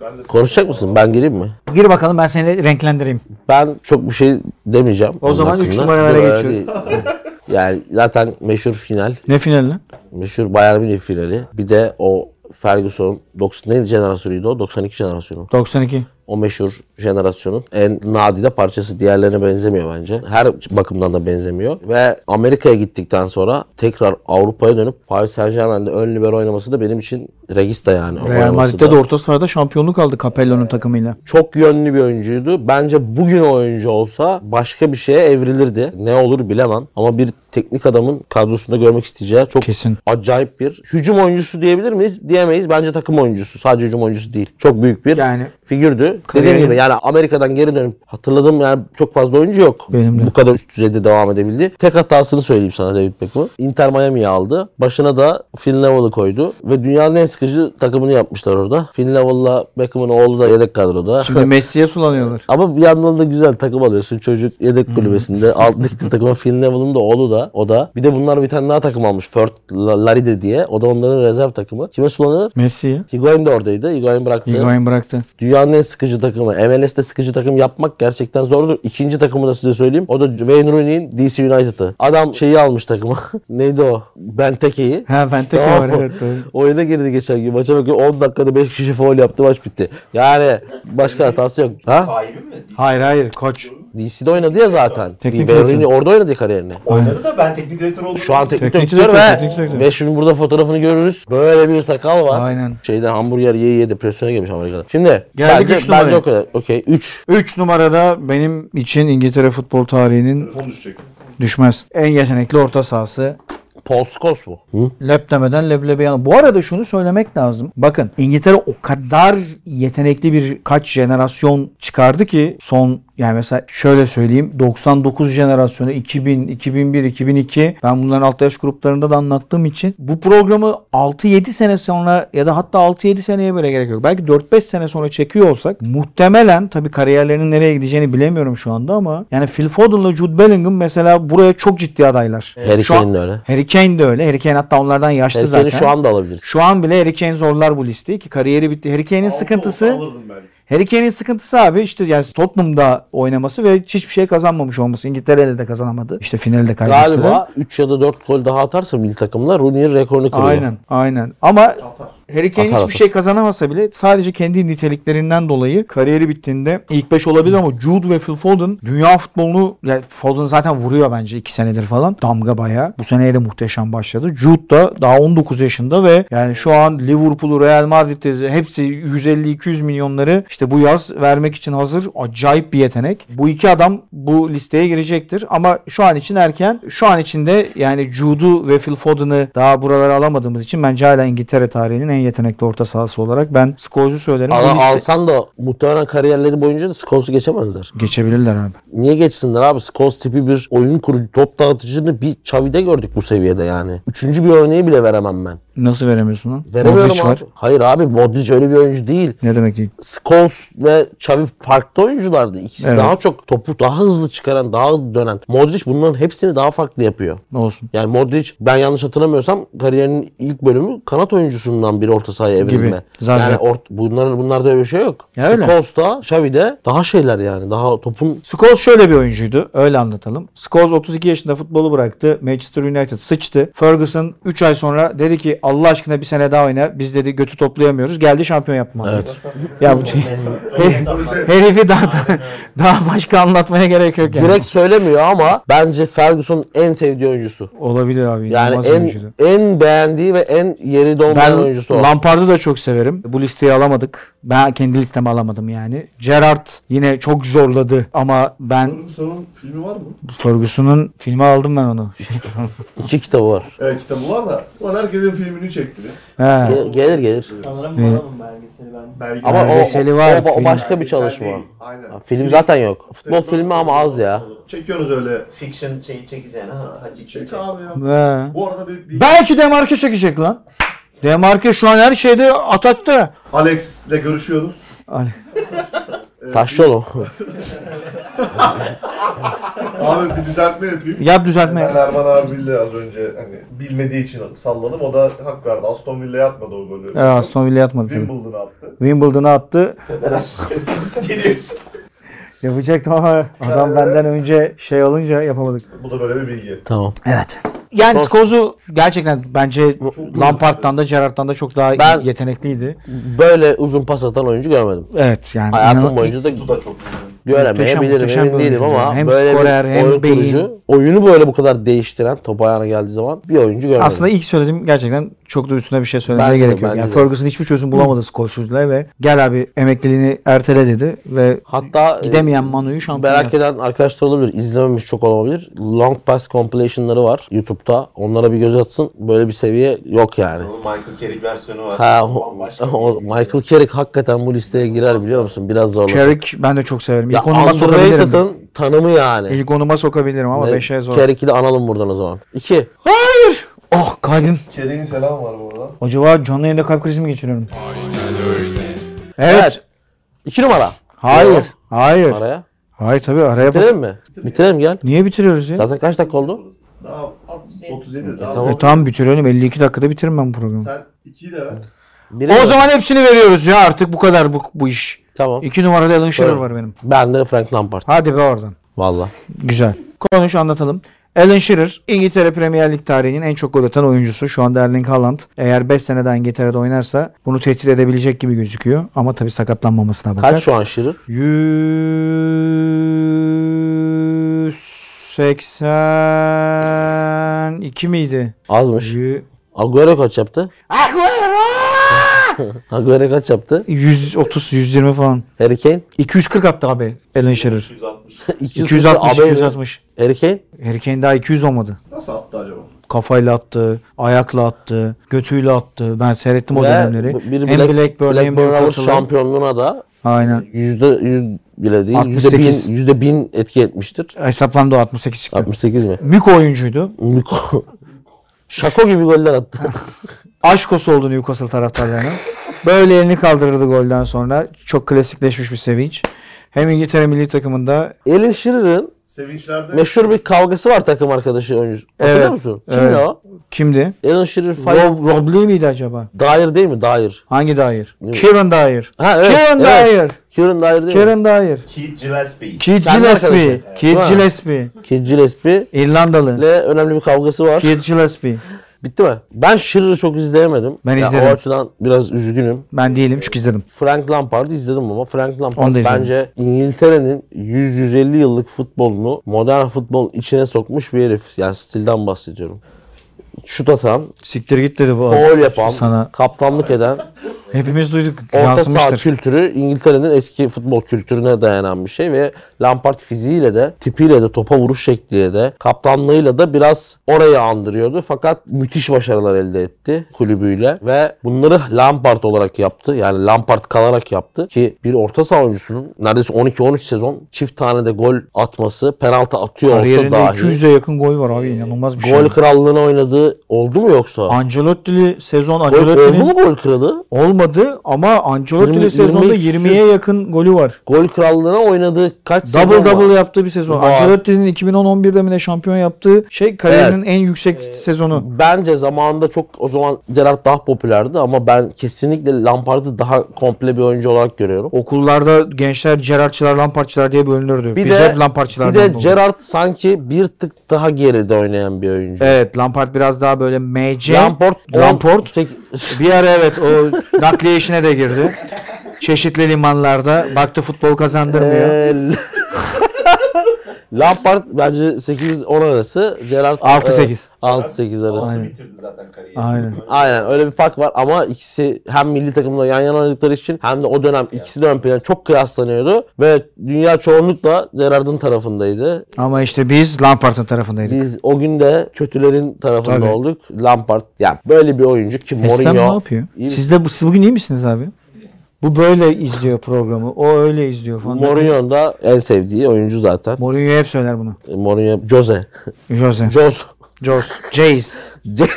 Ben de Konuşacak mısın? Ben gireyim mi? Gir bakalım ben seni renklendireyim. Ben çok bir şey demeyeceğim. O zaman üç hakkında. numaralara Böyle geçiyorum. yani zaten meşhur final. Ne finali lan? Meşhur Bayern Münih finali. Bir de o Ferguson 90 neydi jenerasyonuydu o? 92 jenerasyonu. 92. O meşhur jenerasyonun en nadide parçası. Diğerlerine benzemiyor bence. Her bakımdan da benzemiyor. Ve Amerika'ya gittikten sonra tekrar Avrupa'ya dönüp Paris Saint Germain'de ön libero oynaması da benim için regista yani. Real Madrid'de de orta sahada şampiyonluk aldı Capello'nun takımıyla. Çok yönlü bir oyuncuydu. Bence bugün oyuncu olsa başka bir şeye evrilirdi. Ne olur bilemem. Ama bir teknik adamın kadrosunda görmek isteyeceği çok Kesin. acayip bir hücum oyuncusu diyebilir miyiz? Diyemeyiz. Bence takım oyuncusu. Sadece hücum oyuncusu değil. Çok büyük bir Yani figürdü. Dediğim Kariyerin- gibi yani Amerika'dan geri dönüp hatırladığım yani çok fazla oyuncu yok. Benim de. Bu kadar üst düzeyde devam edebildi. Tek hatasını söyleyeyim sana David Beckham'ı. Inter Miami'yi aldı. Başına da Phil Neville'ı koydu. Ve dünyanın en sıkıcı takımını yapmışlar orada. Phil Neville'la Beckham'ın oğlu da yedek kadroda. şimdi Messi'ye sulanıyorlar. Ama bir yandan da güzel takım alıyorsun. Çocuk yedek kulübesinde. Alt ligde takıma Phil Neville'ın da oğlu da. O da. Bir de bunlar bir tane daha takım almış. Fort Laride diye. O da onların rezerv takımı. Kime sulanıyor? Messi'ye. Higuain de oradaydı. Higuain bıraktı. Higuain bıraktı. Dünyanın en sıkıcı sıkıcı takımı. MLS'te sıkıcı takım yapmak gerçekten zordur. İkinci takımı da size söyleyeyim. O da Wayne Rooney'in DC United'ı. Adam şeyi almış takımı. Neydi o? Benteke'yi. Ha ben tek Tamam var evet. doğru. Oyuna girdi geçen gün. Maça bakıyor 10 dakikada 5 kişi foul yaptı maç bitti. Yani başka hatası yok. Ha? Sahibi mi? Hayır hayır koç. DC'de oynadı ya zaten. Teknik. Rooney orada oynadı kariyerini. Oynadı da ben teknik direktör oldum. Şu an teknik, Teknik direktör, direktör, ve, teknik direktör. ve şimdi burada fotoğrafını görürüz. Böyle bir sakal var. Aynen. Şeyden hamburger yiye yiye depresyona girmiş Amerika'da. Şimdi Geldik bence, üç numaraya. bence o kadar. Okey 3. 3 numarada benim için İngiltere futbol tarihinin Telefon düşecek. düşmez. En yetenekli orta sahası. Paul Scholes mu? Hı? Lep demeden leblebi yanı. Bu arada şunu söylemek lazım. Bakın İngiltere o kadar yetenekli bir kaç jenerasyon çıkardı ki son yani mesela şöyle söyleyeyim 99 jenerasyonu 2000, 2001, 2002 ben bunların alt yaş gruplarında da anlattığım için bu programı 6-7 sene sonra ya da hatta 6-7 seneye bile gerek yok. Belki 4-5 sene sonra çekiyor olsak muhtemelen tabii kariyerlerinin nereye gideceğini bilemiyorum şu anda ama yani Phil Foden'la Jude Bellingham mesela buraya çok ciddi adaylar. Harry Şu an- Kane de öyle. Harry Kane de öyle. Harry Kane hatta onlardan yaşlı Harry zaten. Kane'i şu anda alabiliriz. Şu an bile Harry Kane zorlar bu listeyi ki kariyeri bitti. Harry Kane'in sıkıntısı olsa alırdım belki. Harry Kane'in sıkıntısı abi işte yani Tottenham'da oynaması ve hiçbir şey kazanmamış olması. İngiltere'yle de kazanamadı. İşte finali de kaybettiler. Galiba 3 ya da 4 gol daha atarsa milli takımlar Rooney'in rekorunu kırıyor. Aynen, aynen. Ama Atar. Harry Kane hiçbir şey kazanamasa bile sadece kendi niteliklerinden dolayı kariyeri bittiğinde ilk 5 olabilir ama Jude ve Phil Foden dünya futbolunu yani Foden zaten vuruyor bence 2 senedir falan. Damga bayağı. Bu seneye de muhteşem başladı. Jude da daha 19 yaşında ve yani şu an Liverpool'u, Real Madrid'i hepsi 150-200 milyonları işte bu yaz vermek için hazır. Acayip bir yetenek. Bu iki adam bu listeye girecektir ama şu an için erken. Şu an içinde yani Jude'u ve Phil Foden'ı daha buralara alamadığımız için bence hala İngiltere tarihinin en yetenekli orta sahası olarak ben Scholes'u söylerim. Liste- alsan da muhtemelen kariyerleri boyunca da Scholes'u geçemezler. Geçebilirler abi. Niye geçsinler abi? Scholes tipi bir oyun kurucu, top dağıtıcını bir Xavi'de gördük bu seviyede yani. Üçüncü bir örneği bile veremem ben. Nasıl veremiyorsun lan? Veremiyorum Modric abi. var. Hayır abi Modric öyle bir oyuncu değil. Ne demek değil? Scholes ve Xavi farklı oyunculardı. İkisi Evet. daha çok topu daha hızlı çıkaran, daha hızlı dönen. Modric bunların hepsini daha farklı yapıyor. Ne olsun. Yani Modric ben yanlış hatırlamıyorsam kariyerinin ilk bölümü kanat oyuncusundan bir orta sahaya evrilme. Zaten. Yani ort, bunların bunlarda öyle bir şey yok. Ya. Scholes da Xavi'de daha şeyler yani. Daha topun Scholes şöyle bir oyuncuydu. Öyle anlatalım. Scholes 32 yaşında futbolu bıraktı. Manchester United sıçtı. Ferguson 3 ay sonra dedi ki Allah aşkına bir sene daha oyna. Biz dedi götü toplayamıyoruz. Geldi şampiyon yaptı. Evet. Ya bu şey. Her- herifi daha daha başka anlatmaya gerek yok yani. direkt söylemiyor ama bence Ferguson'un en sevdiği oyuncusu. olabilir abi. Yani en oyuncuydu. en beğendiği ve en yeri dolmayan oyuncusu o. Lampard'ı da çok severim. Bu listeyi alamadık. Ben kendi listeme alamadım yani. Gerrard yine çok zorladı ama ben Ferguson'un filmi var mı? Ferguson'un filmi aldım ben onu. İki kitabı var. Evet kitabı var da. Ulan herkesin filmini çektiniz. He. Gel- gelir gelir. Sanırım var onun belgeseli ben. Belgesel. Ama o, Belgeseli o, var, o- o film. başka bir Belgesel çalışma. değil, Aynen. Ha, Film zaten yok. Futbol filmi ama az ya. Çekiyorsunuz öyle. Fiction şeyi çekeceğine hacı Çek abi ya. He. Bu arada bir, bir Belki Demarke çekecek lan. Demarke şu an her şeyde atakta. Alex'le görüşüyoruz. Hani Taşlı oğlum. Abi bir düzeltme yapayım. Yap düzeltme. Ben Erman abiyle az önce hani bilmediği için salladım. O da hak verdi. Aston Villa'ya atmadı o golü. Evet, Aston Villa atmadı tabii. Wimbledon'a attı. Wimbledon'a attı. Sesi geliyor. Yapacaktım ama adam benden önce şey alınca yapamadık. Bu da böyle bir bilgi. tamam. Evet. Yani Scholes'u gerçekten bence Lampard'dan da Gerrard'dan da çok daha Ben- yetenekliydi. Böyle uzun pas atan oyuncu görmedim. Evet yani. Hayatım inan- boyunca da çok göremeyebilirim muhteşem emin değilim ama yani. Hem böyle skorer, bir hem oyun beyin. kurucu, oyunu böyle bu kadar değiştiren top ayağına geldiği zaman bir oyuncu görmedim. Aslında ilk söylediğim gerçekten çok da üstüne bir şey söylemeye de, gerek yok. Yani de. Ferguson hiçbir çözüm bulamadı Scholes'la ve gel abi emekliliğini ertele dedi ve Hatta e, gidemeyen Manu'yu şampiyon merak eden arkadaşlar olabilir. izlememiş çok olabilir. Long Pass compilation'ları var YouTube'da. Onlara bir göz atsın. Böyle bir seviye yok yani. Onun Michael Carrick versiyonu var. Ha, o, o Michael Carrick hakikaten bu listeye girer biliyor musun? Biraz zorlasın. Carrick ben de çok severim. Ya İlk onuma sokabilirim. Tanımı yani. İlk onuma sokabilirim ama Ve 5'e zor. Carrick'i de analım buradan o zaman. 2. Hayır! Oh kaydım. Kereğin selam var bu arada. Acaba canlı yayında kalp krizi mi geçiriyorum? Evet. Evet. 2 numara. Hayır. Hayır. Araya. Hayır tabii araya bas. Bitirelim mi? Bitirelim gel. Niye bitiriyoruz ya? Zaten kaç dakika oldu? Daha 37 daha. tamam. E, tamam bitirelim. 52 dakikada bitiririm ben bu programı. Sen 2'yi de ver. Biri O mi? zaman hepsini veriyoruz ya artık bu kadar bu, bu iş. Tamam. 2 numarada Alan Shearer var benim. Ben de Frank Lampard. Hadi be oradan. Valla. Güzel. Konuş anlatalım. Alan Shearer İngiltere Premier Lig tarihinin en çok gol atan oyuncusu. Şu anda Erling Haaland eğer 5 sene daha İngiltere'de oynarsa bunu tehdit edebilecek gibi gözüküyor. Ama tabii sakatlanmamasına bakar. Kaç şu an Shearer? 182 miydi? Azmış. Yü- Agüero kaç yaptı? Agüero kaç yaptı? 130 120 falan. Harry Kane? 240 attı abi Alan Shearer. 160. 260 Abi- 260. Harry Kane? Harry Kane daha 200 olmadı. Nasıl attı acaba? Kafayla attı, ayakla attı, götüyle attı. Ben seyrettim o Ve dönemleri. bir hem Black, Blackburn hem Blackburn Rovers Newcastle'a. şampiyonluğuna da Aynen. yüzde yüz bile değil. Yüzde 68. bin, yüzde bin etki etmiştir. Hesaplandı o 68 çıktı. 68 mi? Miko oyuncuydu. Miko. Şako gibi goller attı. Aşkosu oldu Newcastle taraftarlarına. Böyle elini kaldırırdı golden sonra. Çok klasikleşmiş bir sevinç. Hem İngiltere milli takımında Alan Shearer'ın Sevinçlerde meşhur bir kavgası var takım arkadaşı oyuncusu. Hatırlıyor Evet, musun? Kimdi evet. o? kimdi? Alan Shearer fight. Rob, Rob Lee miydi acaba? Dyer değil mi? Dyer. Hangi dair? Evet. Kieran Dyer. Ha evet. Kieran evet. Dyer. Kieran Dyer değil mi? Kieran Dyer. Keith Gillespie. Keith Kendi Gillespie. arkadaşı. Keith Ha. Gillespie. Keith Gillespie İrlandalı. ile önemli bir kavgası var. Keith Gillespie. Bitti mi? Ben Shearer'ı çok izleyemedim. Ben Ya izledim. O açıdan biraz üzgünüm. Ben değilim çünkü izledim. Frank Lampard'ı izledim ama Frank Lampard bence İngiltere'nin 100-150 yıllık futbolunu modern futbol içine sokmuş bir herif. Yani stilden bahsediyorum. Şut atan, Siktir git dedi bu. foul yapan, Sana. kaptanlık eden, Hepimiz duyduk. orta saha kültürü İngiltere'nin eski futbol kültürüne dayanan bir şey ve Lampard fiziğiyle de, tipiyle de, topa vuruş şekliyle de, kaptanlığıyla da biraz orayı andırıyordu. Fakat müthiş başarılar elde etti kulübüyle ve bunları Lampard olarak yaptı. Yani Lampard kalarak yaptı ki bir orta saha oyuncusunun neredeyse 12-13 sezon çift tane de gol atması, penaltı atıyor olsa Kariyerinde dahi 200'e yakın gol var abi inanılmaz bir şey. gol krallığına oynadığı oldu mu yoksa? Ancelotti'li sezon Gol, oldu mu Ancelotti'nin gol kralı? olmadı ama Ancelotti'li 20 sezonda 22 20'ye yakın golü var. Gol krallığına oynadığı kaç Double sezon var? double yaptığı bir sezon. Var. Ancelotti'nin 2010-11'de mi ne şampiyon yaptığı şey kariyerinin en yüksek sezonu. Bence zamanında çok o zaman Gerrard daha popülerdi ama ben kesinlikle Lampard'ı daha komple bir oyuncu olarak görüyorum. Okullarda gençler Gerardçılar, Lampardçılar diye bölünürdü. Bir Biz de hep Lampardçılardan bir de olduk. Gerrard sanki bir tık daha geride oynayan bir oyuncu. Evet Lampard biraz daha böyle MC. Lampard, Lampard 18 bir ara evet o nakliye işine de girdi. Çeşitli limanlarda baktı futbol kazandırmıyor. Lampard bence 8-10 arası, Gerrard 6-8. 6-8 arası. Aynen. bitirdi zaten kariyeri. Aynen. Aynen öyle bir fark var ama ikisi hem milli takımda yan yana oynadıkları için hem de o dönem ikisi de ön plana çok kıyaslanıyordu ve dünya çoğunlukla Gerrard'ın tarafındaydı. Ama işte biz Lampard'ın tarafındaydık. Biz o gün de kötülerin tarafında Tabii. olduk. Lampard yani böyle bir oyuncu ki Mourinho ne yapıyor? İyi? Siz de bu- siz bugün iyi misiniz abi? Bu böyle izliyor programı. O öyle izliyor falan. Mourinho'nun da en sevdiği oyuncu zaten. Mourinho hep söyler bunu. Mourinho, Jose. Jose. Jos. Jos. Jays. Jace.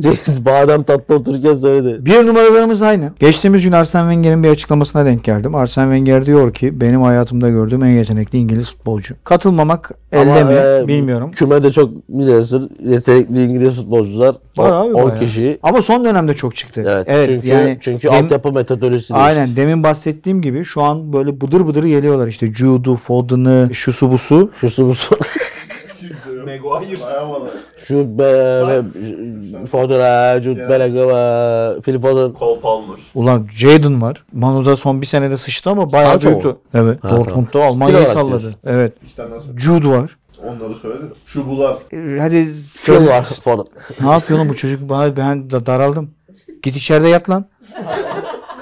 Jace badem tatlı otururken söyledi. Bir numaralarımız aynı. Geçtiğimiz gün Arsene Wenger'in bir açıklamasına denk geldim. Arsene Wenger diyor ki benim hayatımda gördüğüm en yetenekli İngiliz futbolcu. Katılmamak elde Ama, mi e, bilmiyorum. Kümede çok biliyorsun yetenekli İngiliz futbolcular. Var abi 10 bayağı. kişi. Ama son dönemde çok çıktı. Evet, çünkü yani çünkü dem- altyapı metodolojisi Aynen değişti. demin bahsettiğim gibi şu an böyle bıdır bıdır geliyorlar işte Jude'u, Foden'ı, şusu busu. Şusu busu. kimse yok. Maguire. Sayamadım. Şu be, Foden, Jude Bellingham, Phil Foden. Cole Palmer. Ulan Jadon var. Manu'da son bir senede sıçtı ama bayağı Sancho büyüktü. Evet. Ha, Dortmund'da tamam. Almanya'yı salladı. diyorsun. Evet. Jude var. Onları söyledim. Şu bular. Ee, Hadi Phil var. Foden. Ne yapıyor lan bu çocuk? Bana ben da daraldım. Git içeride yat lan.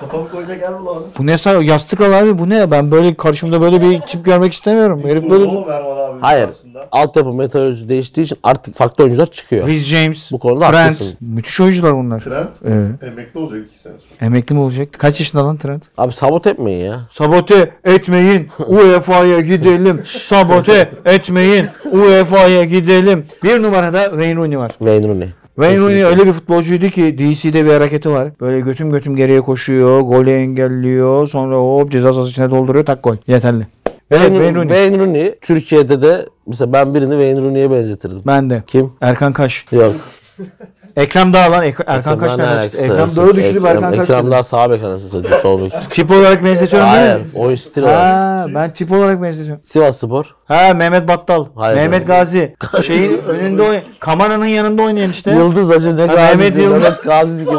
Kafamı koyacak yer bulalım. Bu ne yastık al abi bu ne? Ben böyle karşımda böyle bir tip görmek istemiyorum. Herif böyle oğlum Erman abi. Hayır. karşısında. Altyapı metodolojisi değiştiği için artık farklı oyuncular çıkıyor. Rhys James, Bu konuda Trent. haklısın. Müthiş oyuncular bunlar. Trent Ee, emekli olacak iki sene sonra. emekli mi olacak? Kaç yaşında lan Trent? Abi sabot etmeyin ya. Sabote etmeyin. UEFA'ya gidelim. Sabote etmeyin. UEFA'ya gidelim. Bir numarada Wayne Rooney var. Wayne Rooney. Wayne Rooney öyle bir futbolcuydu ki DC'de bir hareketi var. Böyle götüm götüm geriye koşuyor. Golü engelliyor. Sonra hop ceza sahası içine dolduruyor. Tak gol. Yeterli. Evet Wayne, Rooney. Wayne Rooney Türkiye'de de mesela ben birini Wayne Rooney'e benzetirdim. Ben de. Kim? Erkan Kaş. Yok. Ekrem Dağlan, Ek- Erkan kaç Ekrandan tane ne çıktı? alakası Ekrem? Dağ'ı düşürüp Ekrem- Erkan kaç Ekrem daha sağ bek anasını satayım sol bek. Tip olarak benzetiyorum değil Hayır. mi? O stil olarak. Ha, ben tip olarak benzetiyorum. Sivas Spor. Ha Mehmet Battal, Hayır. Mehmet Gazi. Şeyin önünde oyn Kamana'nın yanında oynayan işte. Yıldız Hacı ne Ha, Gazi. Mehmet Mehmet, Yıldız. Gazi gibi.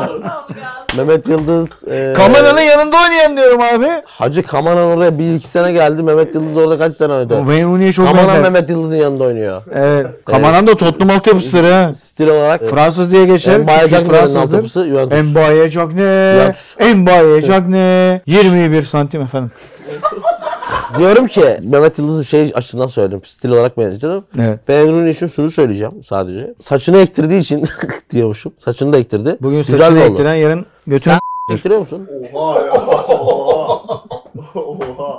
Mehmet Yıldız. E, Kamana'nın yanında oynayan diyorum abi. Hacı Kamanan oraya bir iki sene geldi. Mehmet Yıldız orada kaç sene oynadı? Wayne Rooney'e çok Kamanan benzer. Mehmet Yıldız'ın yanında oynuyor. Evet. Kamanan da Tottenham altyapısıdır ha. Stil olarak Fransız diye geçer. Mbaye Çünkü Cagney'in Fransızdır. altyapısı Juventus. Mbaye Cagney. Juventus. Mbaye Cagney. 21 santim efendim. Diyorum ki Mehmet Yıldız'ı şey açısından söyledim. Stil olarak benzetiyorum. Evet. Ben Rooney için şunu söyleyeceğim sadece. Saçını ektirdiği için diyormuşum. Saçını da ektirdi. Bugün Güzel saçını oldu. ektiren yarın götünü Sen ektiriyor musun? Oha ya.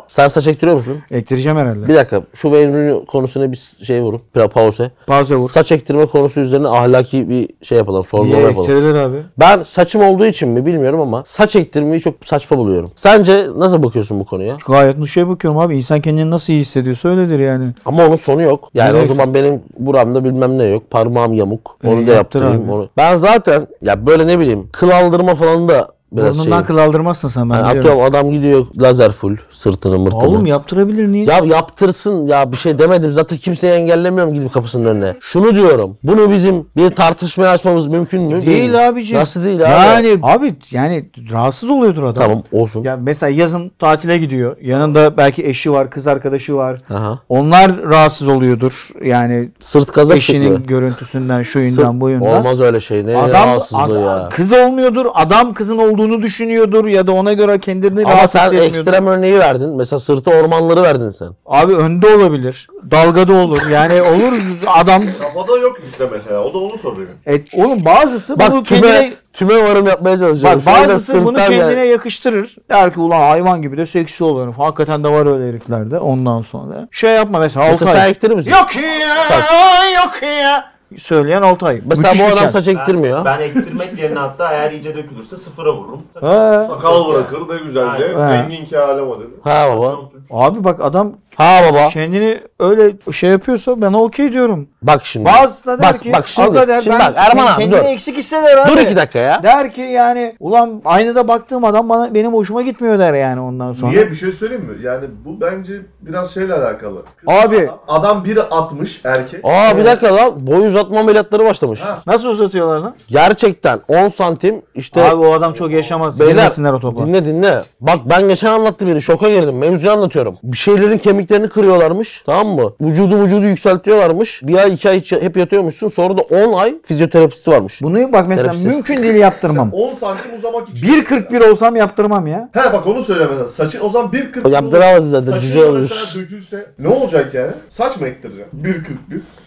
Sen saç ektiriyor musun? ektireceğim herhalde. Bir dakika. Şu Wayne konusuna bir şey vurun. Bir pause. Pauze vur. Saç ektirme konusu üzerine ahlaki bir şey yapalım. Sorgulama Niye yapalım. ektirilir abi? Ben saçım olduğu için mi bilmiyorum ama saç ektirmeyi çok saçma buluyorum. Sence nasıl bakıyorsun bu konuya? Gayet nuşaya bakıyorum abi. İnsan kendini nasıl iyi hissediyorsa öyledir yani. Ama onun sonu yok. Yani Nereye o zaman benim buramda bilmem ne yok. Parmağım yamuk. Onu E, da yaptır yaptırayım. abi. Onu. Ben zaten ya böyle ne bileyim kıl aldırma falan da biraz Burnundan şey. kıl aldırmazsın sen ben Yani biliyorum. atıyorum adam gidiyor lazer full sırtını mırtını. Oğlum yaptırabilir niye? Ya yaptırsın ya bir şey demedim. Zaten kimseyi engellemiyorum gidip kapısının önüne. Şunu diyorum. Bunu bizim bir tartışmaya açmamız mümkün mü? Değil abiciğim. Nasıl değil abi? Yani abi yani rahatsız oluyordur adam. Tamam olsun. Ya mesela yazın tatile gidiyor. Yanında belki eşi var, kız arkadaşı var. Aha. Onlar rahatsız oluyordur. Yani Sırt kazak eşinin şekli. görüntüsünden, şuyundan, Sırt- buyundan. Olmaz öyle şey. Ne Adam, rahatsızlığı adam- ya. kız olmuyordur. Adam kızın olduğunu düşünüyordur ya da ona göre kendini Ama rahatsız sen ekstrem örneği verdin. Mesela sırtı ormanları verdin sen. Abi önde olabilir. Dalgada olur. Yani olur adam Kafada yok işte mesela. O da onu soruyor. et, oğlum bazısı bunu Bak tüme, kendine tüme varım yapmaya çalışıyorum. Bak bazısı bunu kendine yani- yakıştırır. Der ki ulan hayvan gibi de seksi oluyorum. Hakikaten de var öyle heriflerde. Ondan sonra. Şey yapma mesela Mesela sen ektirir misin? Yok ya, yok ya. Söyleyen Altay. Mesela Müthiş bu adam saç ektirmiyor. Ben ektirmek yerine hatta eğer iyice dökülürse sıfıra vururum. He. Sakal bırakır ne güzel de. Ha. Zengin ki alem o dedi. Ha baba. Abi bak adam Ha baba. kendini öyle şey yapıyorsa ben okey diyorum. Bak şimdi. Bazısı da der Bak, ki bak şimdi, der, şimdi ben bak Erman abi, kendini dur. eksik hisseder abi. Dur iki dakika ya. Der ki yani ulan aynada baktığım adam bana benim hoşuma gitmiyor der yani ondan sonra. Niye bir şey söyleyeyim mi? Yani bu bence biraz şeyle alakalı. Abi. Adam, adam biri 60 erkek. Aa bir dakika lan. Boy uzatma ameliyatları başlamış. Ha. Nasıl uzatıyorlar lan? Gerçekten 10 santim işte Abi o adam çok yaşamaz. Beyler Girmesinler o topa. dinle dinle. Bak ben geçen anlattı biri şoka girdim. Mevzuyu anlatıyorum. Bir şeylerin kemiklerini kırıyorlarmış tamam mı? Vücudu vücudu yükseltiyorlarmış. Bir ay iki ay hep yatıyormuşsun. Sonra da 10 ay fizyoterapisti varmış. Bunu bak mesela Terapisi. mümkün değil yaptırmam. 10 santim uzamak için. 1.41 olsam yaptırmam ya. He bak onu söyle mesela. Saçı o zaman 1.40. Yaptıramaz zaten, Saçı cüce da olursun. mesela dökülse ne olacak yani? Saç mı ektireceksin? 1.41.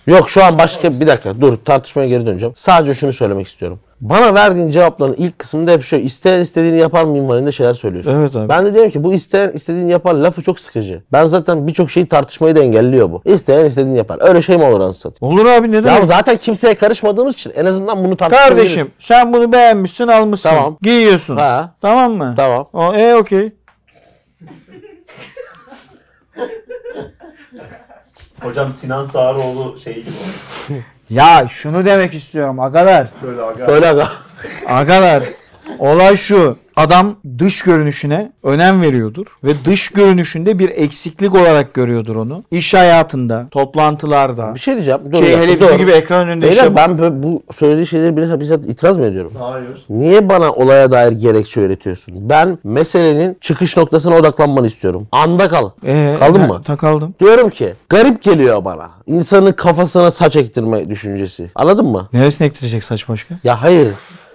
Yok şu an başka bir dakika dur tartışmaya geri döneceğim. Sadece şunu söylemek istiyorum. Bana verdiğin cevapların ilk kısmında hep şu isteyen istediğini yapar minvalinde şeyler söylüyorsun. Evet abi. Ben de diyorum ki bu isteyen istediğini yapar lafı çok sıkıcı. Ben zaten birçok şeyi tartışmayı da engelliyor bu. İsteyen istediğini yapar. Öyle şey mi olur anasını? Olur abi ne Ya demek? zaten kimseye karışmadığımız için en azından bunu tartışabiliriz. Kardeşim sen bunu beğenmişsin almışsın. Tamam. Giyiyorsun. Ha. Tamam mı? Tamam. O, e okey. Hocam Sinan Sağaroğlu şey gibi. Ya şunu demek istiyorum agalar. Söyle aga. Söyle aga. Agalar. Olay şu. Adam dış görünüşüne önem veriyordur ve dış görünüşünde bir eksiklik olarak görüyordur onu. İş hayatında, toplantılarda. Bir şey diyeceğim. Dur, bir Ki hele bizim gibi ekran önünde Beyler işte ben bu- bu söylediği şeyleri bize bizzat itiraz mı ediyorum? Hayır. Niye bana olaya dair gerekçe öğretiyorsun? Ben meselenin çıkış noktasına odaklanmanı istiyorum. Anda kal. Ee, Kaldın ben mı? Takaldım. Diyorum ki garip geliyor bana. İnsanın kafasına saç ektirme düşüncesi. Anladın mı? Neresine ektirecek saç başka? Ya hayır.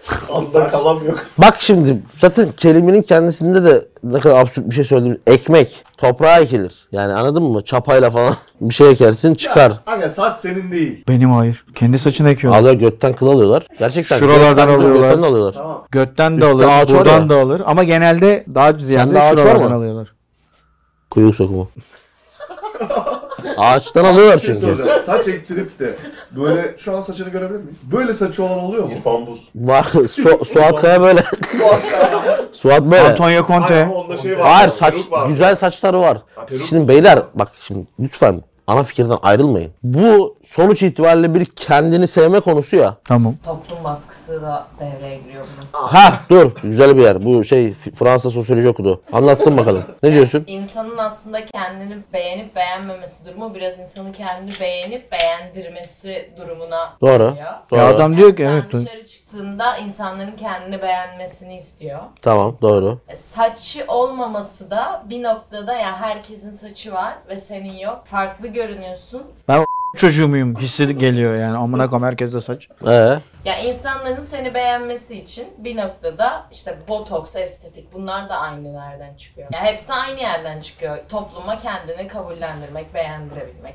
Anda kalam yok. Bak şimdi zaten kelimenin kendisinde de ne kadar absürt bir şey söyledim. Ekmek toprağa ekilir. Yani anladın mı? Çapayla falan bir şey ekersin çıkar. Aga saç senin değil. Benim hayır. Kendi saçını ekiyor. Alıyor götten kıl alıyorlar. Gerçekten. Şuralardan götten alıyorlar. Götten alıyorlar. Tamam. Götten de Üstte alır, ağaç var buradan ya. da alır. Ama genelde daha ziyade Sende ağaç var şuralardan mı? alıyorlar. Kuyruk sokumu. Ağaçtan alıyorlar şey çünkü. soracağım. Saç ektirip de böyle şu an saçını görebilir miyiz? Böyle saçı olan oluyor mu? İrfan Buz. Var. Su, Suat Kaya böyle. Suat böyle. Antonio Hayır Conte. ama onda şey var. Hayır saç peruk var. güzel saçları var. Ha, peruk. Şimdi beyler bak şimdi lütfen ana fikirden ayrılmayın. Bu sonuç itibariyle bir kendini sevme konusu ya. Tamam. Toplum baskısı da devreye giriyor bunun. Ha dur güzel bir yer. Bu şey Fransa sosyoloji okudu. Anlatsın bakalım. Ne diyorsun? İnsanın aslında kendini beğenip beğenmemesi durumu biraz insanın kendini beğenip beğendirmesi durumuna Doğru. geliyor. Doğru. Ya adam diyor ki Sen evet. dışarı çıktığında insanların kendini beğenmesini istiyor. Tamam doğru. E, Saçı olmaması da bir noktada ya herkesin saçı var ve senin yok. Farklı görünüyorsun. Çocuğu muyum hissi geliyor yani. Amına koyayım herkeste saç. Ee, Ya insanların seni beğenmesi için bir noktada işte botoks, estetik bunlar da aynı nereden çıkıyor. Ya hepsi aynı yerden çıkıyor. Topluma kendini kabullendirmek, beğendirebilmek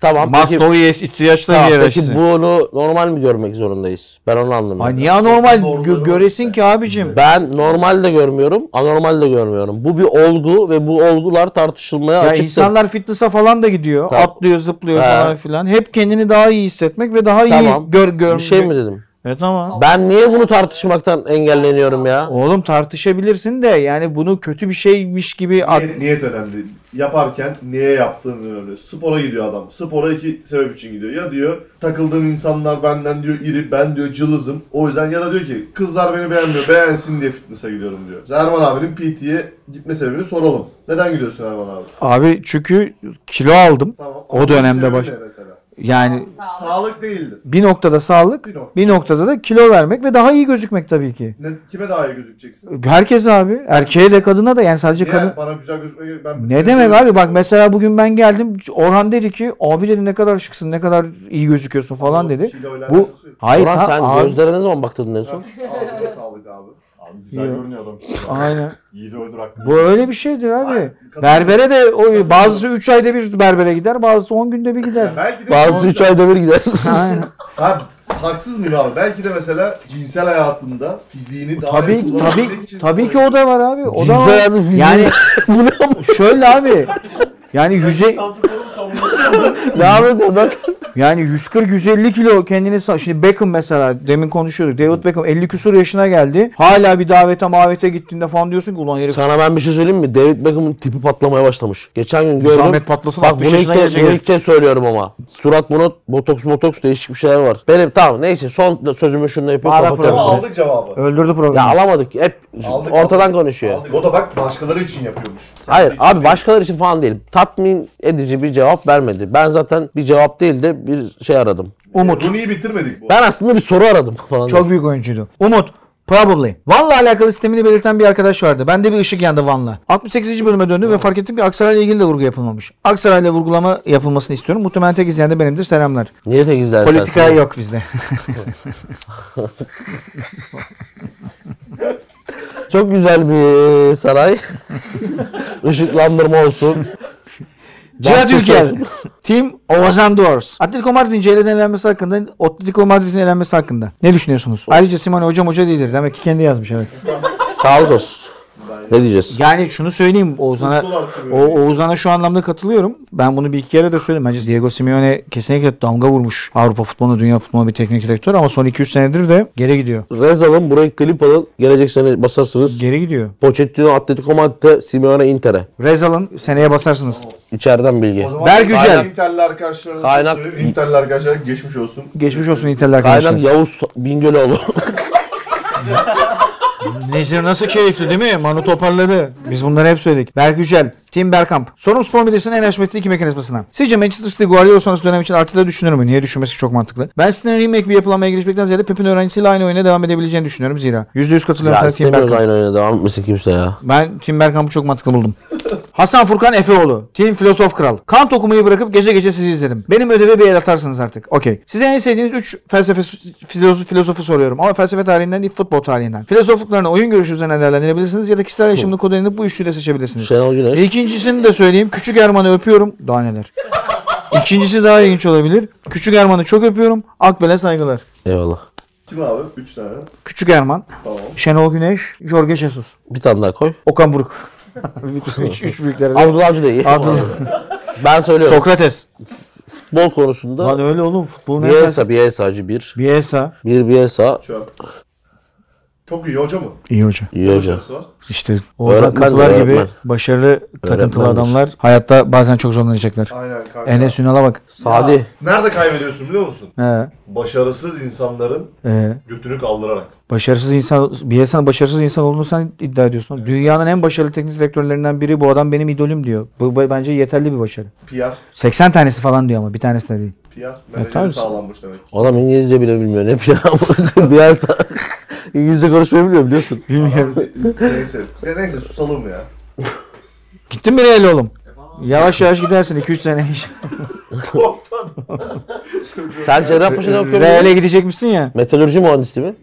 tamam. Peki, Maslow ihtiyaçları tamam, peki bunu normal mi görmek zorundayız? Ben onu anlamıyorum. Ay niye anormal gö- göresin ki abicim? Ben normal de görmüyorum, anormal de görmüyorum. Bu bir olgu ve bu olgular tartışılmaya Ya açıktır. insanlar fitness'a falan da gidiyor. Tamam. Atlıyor, zıplıyor He. falan filan. Hep kendini daha iyi hissetmek ve daha Tamam. iyi gör görmek. Bir şey mi dedim? Evet tamam. Ben niye bunu tartışmaktan engelleniyorum ya? Oğlum tartışabilirsin de yani bunu kötü bir şeymiş gibi at- Niyet, niyet önemli. Yaparken niye yaptığın önemli. Spora gidiyor adam. Spora iki sebep için gidiyor. Ya diyor takıldığım insanlar benden diyor iri, ben diyor cılızım. O yüzden ya da diyor ki kızlar beni beğenmiyor, beğensin diye fitness'a gidiyorum diyor. Erman abinin PT'ye gitme sebebini soralım. Neden gidiyorsun Erman abi? Abi çünkü kilo aldım. Tamam. O dönemde Sebebi baş- ne mesela? Yani Sağlık. Sağlık değildir. bir noktada sağlık, Bir nokta. bir noktada da kilo vermek ve daha iyi gözükmek tabii ki. Ne, kime daha iyi gözükeceksin? Herkes abi. Erkeğe de kadına da yani sadece Niye kadın. bana güzel gözükmek ben Ne demek abi bak mesela bugün ben geldim Orhan dedi ki abi dedi ne kadar şıksın ne kadar iyi gözüküyorsun falan dedi. Bu hayır Orhan ha- sen abi- gözlere ne zaman baktın en son? Ağzına sağlık abi. Abi güzel Yok. görünüyor adam. Aynen. Yiğidi öldür hakkında. Bu öyle bir şeydir abi. Kadın- Berbere de o bazısı 3 ayda bir berbere gider, bazısı 10 günde bir gider. Belki de Bazı 3 ayda bir gider. Aynen. Ha, haksız mıyım abi? Belki de mesela cinsel hayatında fiziğini daha iyi Tabii tabii için tabii ki o da var abi. O da Cinsel var. hayatın fiziği- Yani Bu ne ama? şöyle abi. Yani yüze. Ne yapıyorsun lan? yani 140 150 kilo kendini sa- şimdi Beckham mesela demin konuşuyorduk. David Beckham 50 küsur yaşına geldi. Hala bir davete mavete gittiğinde falan diyorsun ki ulan herif Sana ben bir şey söyleyeyim mi? David Beckham'ın tipi patlamaya başlamış. Geçen gün gördüm. Zahmet patlasın, Bak 60 bunu ilk, gelecek bunu ilk kez söylüyorum ama. Surat bunu botoks motoks değişik bir şeyler var. Benim tamam neyse son sözümü şunu yapıp kapatıyorum. Aldık cevabı. öldürdü Ya programı. alamadık. Hep Aldık, ortadan aldık. konuşuyor. Aldık. O da bak başkaları için yapıyormuş. Hayır Kendi için abi değil. başkaları için falan değil. Tatmin edici bir cevap vermedi. Ben zaten bir cevap değil de bir şey aradım. Umut. Bunu iyi bitirmedik bu. Ben aslında bir soru aradım falan. Çok büyük oyuncuydu. Umut. Probably. Van'la alakalı sistemini belirten bir arkadaş vardı. Bende bir ışık yandı Van'la. 68. bölüme döndüm ve fark ettim ki Aksaray'la ilgili de vurgu yapılmamış. Aksaray'la vurgulama yapılmasını istiyorum. Muhtemelen tek izleyen de benimdir. Selamlar. Niye tek izlersen? Politika sen? yok bizde. Çok güzel bir saray. Işıklandırma olsun. Cihat. Team Ozan Doors. Atletico Madrid'in CL'den elenmesi hakkında, Atletico Madrid'in elenmesi hakkında. Ne düşünüyorsunuz? Ayrıca Simone hocam hoca değildir. Demek ki kendi yazmış evet. Sağlık olsun. Ne diyeceğiz? Yani şunu söyleyeyim Oğuzhan'a o. Oğuzhan'a şu anlamda katılıyorum. Ben bunu bir iki kere de söyledim. Bence Diego Simeone kesinlikle damga vurmuş. Avrupa futboluna, dünya futboluna bir teknik direktör ama son 2-3 senedir de geri gidiyor. Rez alın, burayı klip alın. Gelecek sene basarsınız. Geri gidiyor. Pochettino Atletico Madrid'de, Simeone Inter'e. Rezal'ın seneye basarsınız. İçeriden bilgi. Yücel. Kaynak Inter'li arkadaşlarına Kaynak- söyleyeyim. Inter'li arkadaşlar geçmiş olsun. Geçmiş olsun İtalya arkadaşlar. Kaynak Yavuz Bingöloğlu. Nezir nasıl keyifli değil mi? Manu toparladı. Biz bunları hep söyledik. Berk Yücel, Tim Bergkamp. Sorum Spor Medyası'nın en aşmetli iki mekanizmasına. Sizce Manchester City Guardiola sonrası dönem için Arteta düşünür mü? Niye düşünmesi çok mantıklı. Ben City'nin remake bir yapılanmaya girişmekten ziyade Pep'in öğrencisiyle aynı oyuna devam edebileceğini düşünüyorum zira. %100 katılıyorum ya Tim istemiyoruz Bergkamp. aynı oyuna devam etmesin kimse ya. Ben Tim Bergkamp'ı çok mantıklı buldum. Hasan Furkan Efeoğlu. Team Filosof Kral. Kant okumayı bırakıp gece gece sizi izledim. Benim ödeve bir el atarsınız artık. Okey. Size en sevdiğiniz 3 felsefe filozof, filozofu soruyorum. Ama felsefe tarihinden değil futbol tarihinden. Filozofluklarını oyun görüşü üzerinden değerlendirebilirsiniz ya da kişisel yaşamını kod edinip bu üçlüyle seçebilirsiniz. Şenol Güneş. İkincisini de söyleyeyim. Küçük Erman'ı öpüyorum. Daha neler. İkincisi daha ilginç olabilir. Küçük Erman'ı çok öpüyorum. Akbel'e saygılar. Eyvallah. Kim abi? 3 tane. Küçük Erman, Tamam. Şenol Güneş, Jorge Jesus. Bir tane daha koy. Okan Buruk. Üç, üç büyükleri. de- Abdullah Avcı da iyi. Abdullah. Ben söylüyorum. Sokrates. Futbol konusunda Lan öyle oğlum futbolun en Bielsa, Bielsa'cı bir. Bielsa. Bir Bielsa. Çöp. Çok iyi hoca mı? İyi hoca. İyi hoca. İşte Oğuzhan Öğretmen Kapılar gibi öğretmen. başarılı takıntılı adamlar hayatta bazen çok zorlanacaklar. Aynen kanka. Enes Ünal'a bak. Sadi. Nerede kaybediyorsun biliyor musun? He. Başarısız insanların Ee, götünü kaldırarak. başarısız insan, bir insan başarısız insan olduğunu sen iddia ediyorsun. Dünyanın en başarılı teknik direktörlerinden biri bu adam benim idolüm diyor. Bu bu bence yeterli bir başarı. PR. 80 tanesi falan diyor ama bir tanesi de değil. PR. tabii. Menajeri sağlanmış demek. Adam İngilizce bile bilmiyor. Ne planı? bir an sa- İngilizce konuşmayı biliyor biliyorsun. Bilmiyorum. neyse. Ya neyse susalım ya. Gittin mi Real oğlum? Yavaş yavaş gidersin 2-3 sene. Sen Cerrahpaşa'da okuyor Real'e musun? gidecek misin ya? Metalürji mühendisi mi?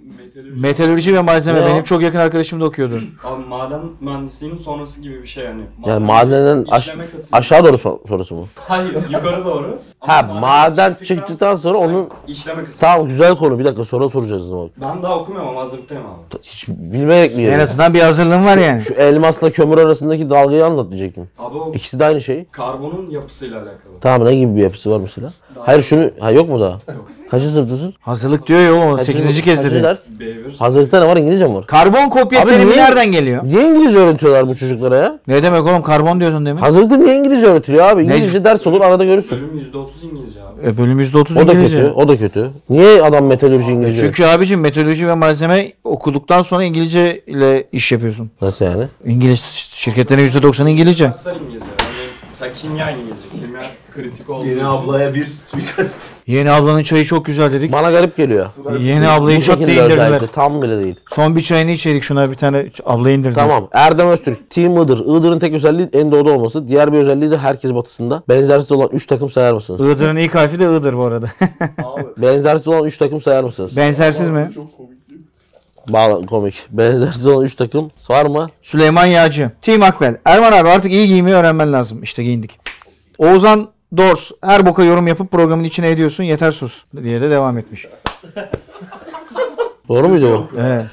Metalürji ve malzeme Ne o? benim çok yakın arkadaşım da okuyordu. Abi maden mühendisliğinin sonrası gibi bir şey yani. Yani madenden aş- işleme kısmı. aşağı doğru so- sorusu mu? Hayır yukarı doğru. Ha Ama maden çıktıktan sonra onun işleme kısmı. Tamam güzel konu. Bir dakika sonra soracağız o zaman. Ben daha okumuyorum ama hazırlıktayım abi. Hiç bilmeyerek mi En azından bir hazırlığın var yani. Şu elmasla kömür arasındaki dalgayı anlat diyecektim. Abi o İkisi de aynı şey. karbonun yapısıyla alakalı. Tamam ne gibi bir yapısı var mesela? Hayır şunu, ha yok mu daha? Kaçıncı sınıftasın? Hazırlık diyor ya oğlum. Kaçıncı- 8. kez kaçıncı dedi. ders? B1. Hazırlıkta ne var? İngilizce mi var? Karbon kopya Abi terimi niye- nereden geliyor? Niye İngilizce öğretiyorlar bu çocuklara ya? Ne demek oğlum karbon diyordun demin. Hazırlıkta niye İngilizce öğretiliyor abi? İngilizce ders olur arada görürsün. Bölüm %30 İngilizce abi. E, bölüm %30 O da İngilizce. kötü, o da kötü. Niye adam metalürji İngilizce? Çünkü abicim meteoroloji ve malzeme okuduktan sonra İngilizce ile iş yapıyorsun. Nasıl yani? İngiliz şirketlerin %90'ı İngilizce. Dersler İngilizce. Mesela kimya İngilizce. Kimya kritik olduğu Yeni için. ablaya bir suikast. Yeni ablanın çayı çok güzel dedik. Bana garip geliyor. Yeni ablayı Bu çok şekilde da indirdiler. özellikle tam bile değil. Son bir çayını içerik şuna bir tane ablayı indirdiler. Tamam. Erdem Öztürk. Team Iğdır. Iğdır'ın tek özelliği en doğuda olması. Diğer bir özelliği de herkes batısında. Benzersiz olan 3 takım sayar mısınız? Iğdır'ın ilk harfi de Iğdır bu arada. Abi. Benzersiz olan 3 takım sayar mısınız? Benzersiz mi? Çok komik? Bağla komik. Benzersiz olan 3 takım var mı? Süleyman Yağcı. Team Akbel. Erman abi artık iyi giymeyi öğrenmen lazım. İşte giyindik. Oğuzhan Dors. Her boka yorum yapıp programın içine ediyorsun. Yeter sus. Diye de devam etmiş. Doğru muydu bu? Evet.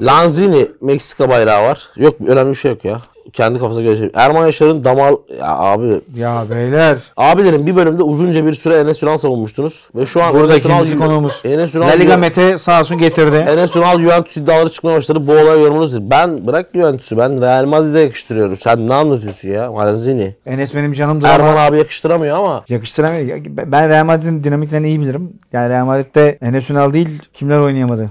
Lanzini Meksika bayrağı var. Yok önemli bir şey yok ya. Kendi kafasına göre şey. Erman Yaşar'ın damar... Ya abi. Ya beyler. Abilerim bir bölümde uzunca bir süre Enes Ünal savunmuştunuz. Ve şu an Burada Enes Ünal- kendisi konuğumuz. Enes Ünal... La Liga Mete sağ olsun getirdi. Enes Ünal Juventus iddiaları çıkmaya başladı. Bu olay yorumunuz değil. Ben bırak Juventus'u. Ben Real Madrid'e yakıştırıyorum. Sen ne anlatıyorsun ya? Lanzini. Enes benim canımdır Erman ama abi yakıştıramıyor ama. yakıştıramıyor. Ya Ben Real Madrid'in dinamiklerini iyi bilirim. Yani Real Madrid'de Enes Ünal değil kimler oynayamadı.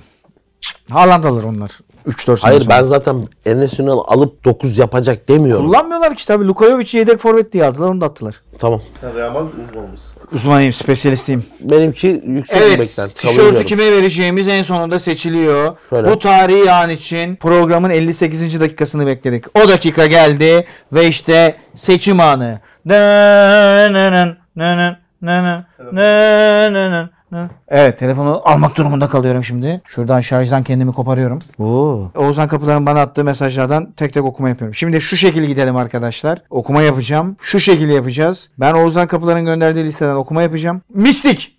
Haaland alır onlar. 3-4 sene Hayır sonra. ben zaten Enes Ünal alıp 9 yapacak demiyorum. Kullanmıyorlar ki işte abi. Lukajovic'i yedek forvet diye aldılar onu da attılar. Tamam. Sen Real Madrid uzmanı mısın? Uzmanıyım, spesyalistiyim. Benimki yüksek Evet. Kabul tişörtü kime vereceğimiz en sonunda seçiliyor. Söyle. Bu tarihi an için programın 58. dakikasını bekledik. O dakika geldi ve işte seçim anı. Nınının, nının, nının, nının, nının. Evet telefonu almak durumunda kalıyorum şimdi. Şuradan şarjdan kendimi koparıyorum. Oo. Oğuzhan Kapılar'ın bana attığı mesajlardan tek tek okuma yapıyorum. Şimdi şu şekilde gidelim arkadaşlar. Okuma yapacağım. Şu şekilde yapacağız. Ben Oğuzhan Kapılar'ın gönderdiği listeden okuma yapacağım. Mistik.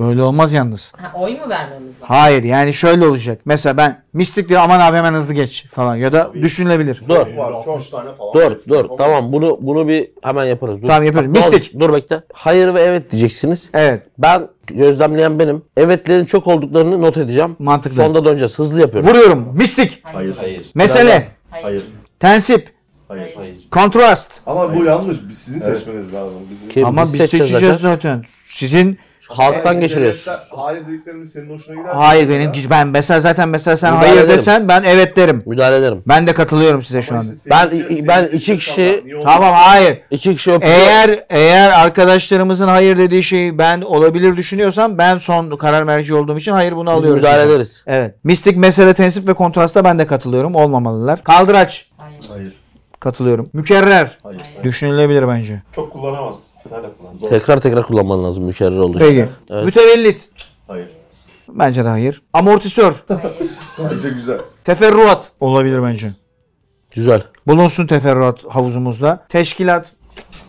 Böyle olmaz yalnız. Ha, oy mu vermemiz lazım? Hayır yani şöyle olacak. Mesela ben mistik diye aman abi hemen hızlı geç falan ya da düşünülebilir. Dur. Var, çok tane falan. Dur dur tamam bunu bunu bir hemen yaparız. Dur. Tamam, yapıyoruz. Bak, dur- Mistik. Dur bekle. Hayır ve evet diyeceksiniz. Evet Ben gözlemleyen benim. Evetlerin çok olduklarını not edeceğim. Mantıklı. Sonda döneceğiz. Hızlı yapıyorum. vuruyorum. Mistik. Hayır hayır. Mesele. Hayır. Hayır. Tensip. Hayır hayır. Kontrast. Ama bu yanlış. Biz sizin seçmeniz lazım. Bizim Ama biz seçeceğiz seçeceğiz zaten. Sizin Halktan Yani geçiriyoruz. devletler- Hayır dediklerimiz senin hoşuna gider. hayır benim ben mesela zaten mesela sen Müdahale hayır ederim. desen ben evet derim. Müdahale ederim. Ben de katılıyorum size şu anda. Ben- ben iki kişi- Tamam hayır. İki kişi öpüyor. Eğer eğer arkadaşlarımızın hayır dediği şeyi ben olabilir düşünüyorsam ben son karar merci olduğum için hayır bunu Biz alıyorum. müdahale ederiz. Evet. Mistik mesele tensip ve kontrasta ben de katılıyorum. Olmamalılar. Kaldıraç. Hayır. Hayır. Katılıyorum. Mükerrer. Hayır. Düşünülebilir bence. Çok kullanamaz. Nerede kullan? Zor. Tekrar tekrar kullanman lazım mükerrer olduğu için. Peki. Evet. Mütevellit. Hayır. Bence de hayır. Amortisör. Bence güzel. Teferruat. Olabilir bence. Güzel. Bulunsun teferruat havuzumuzda. Teşkilat.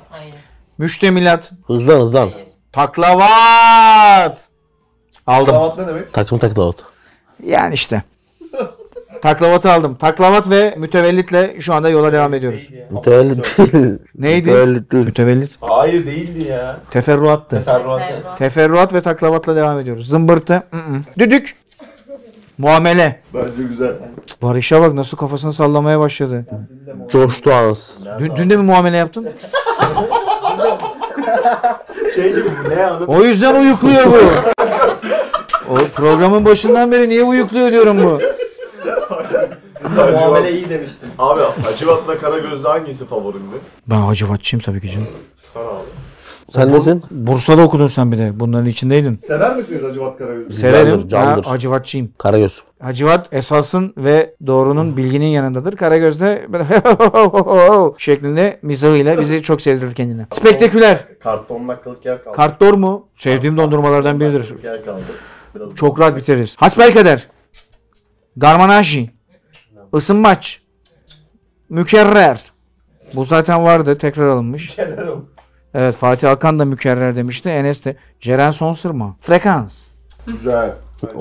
Hayır. Müştemilat. Hızlan hızlan. Hayır. Taklavat. Aldım. Davat ne demek? Takım taklavat. Yani işte. Taklavatı aldım. Taklavat ve mütevellitle şu anda yola devam ediyoruz. Mütevellit. Neydi? Mütevellit değil. Mütevellit. Hayır değildi ya. Teferruattı. Ferruat. Teferruat ve taklavatla devam ediyoruz. Zımbırtı. ı-ı. Düdük. Muamele. Bence güzel. Barış'a bak nasıl kafasını sallamaya başladı. Coştu ağız. Dün, dün de mi muamele yaptın? Şey gibi bu ne anladın? O yüzden uyukluyor bu. O programın başından beri niye uyukluyor diyorum bu. Muamele iyi demiştim. Abi Hacivat'la Karagöz'de hangisi favorindi? Ben Hacivatçıyım tabii ki canım. Sana abi. Sen nesin? Bursa'da okudun sen bir de. Bunların içindeydin. Sever misiniz Hacivat Karagöz'ü? Severim. Ben candır. Hacivatçıyım. Karagöz. Hacivat esasın ve doğrunun bilginin yanındadır. Karagöz'de böyle şeklinde mizahıyla bizi çok sevdirir kendine. Spektaküler. Karton dakikalık yer kaldı. Kartdor mu? Sevdiğim dondurmalardan biridir. yer kaldı. Biraz Çok rahat biteriz. Hasbelkader. Garmanaji. Isınmaç. Mükerrer. Bu zaten vardı. Tekrar alınmış. Evet Fatih Akan da mükerrer demişti. Enes de. Ceren son sırma. Frekans. güzel.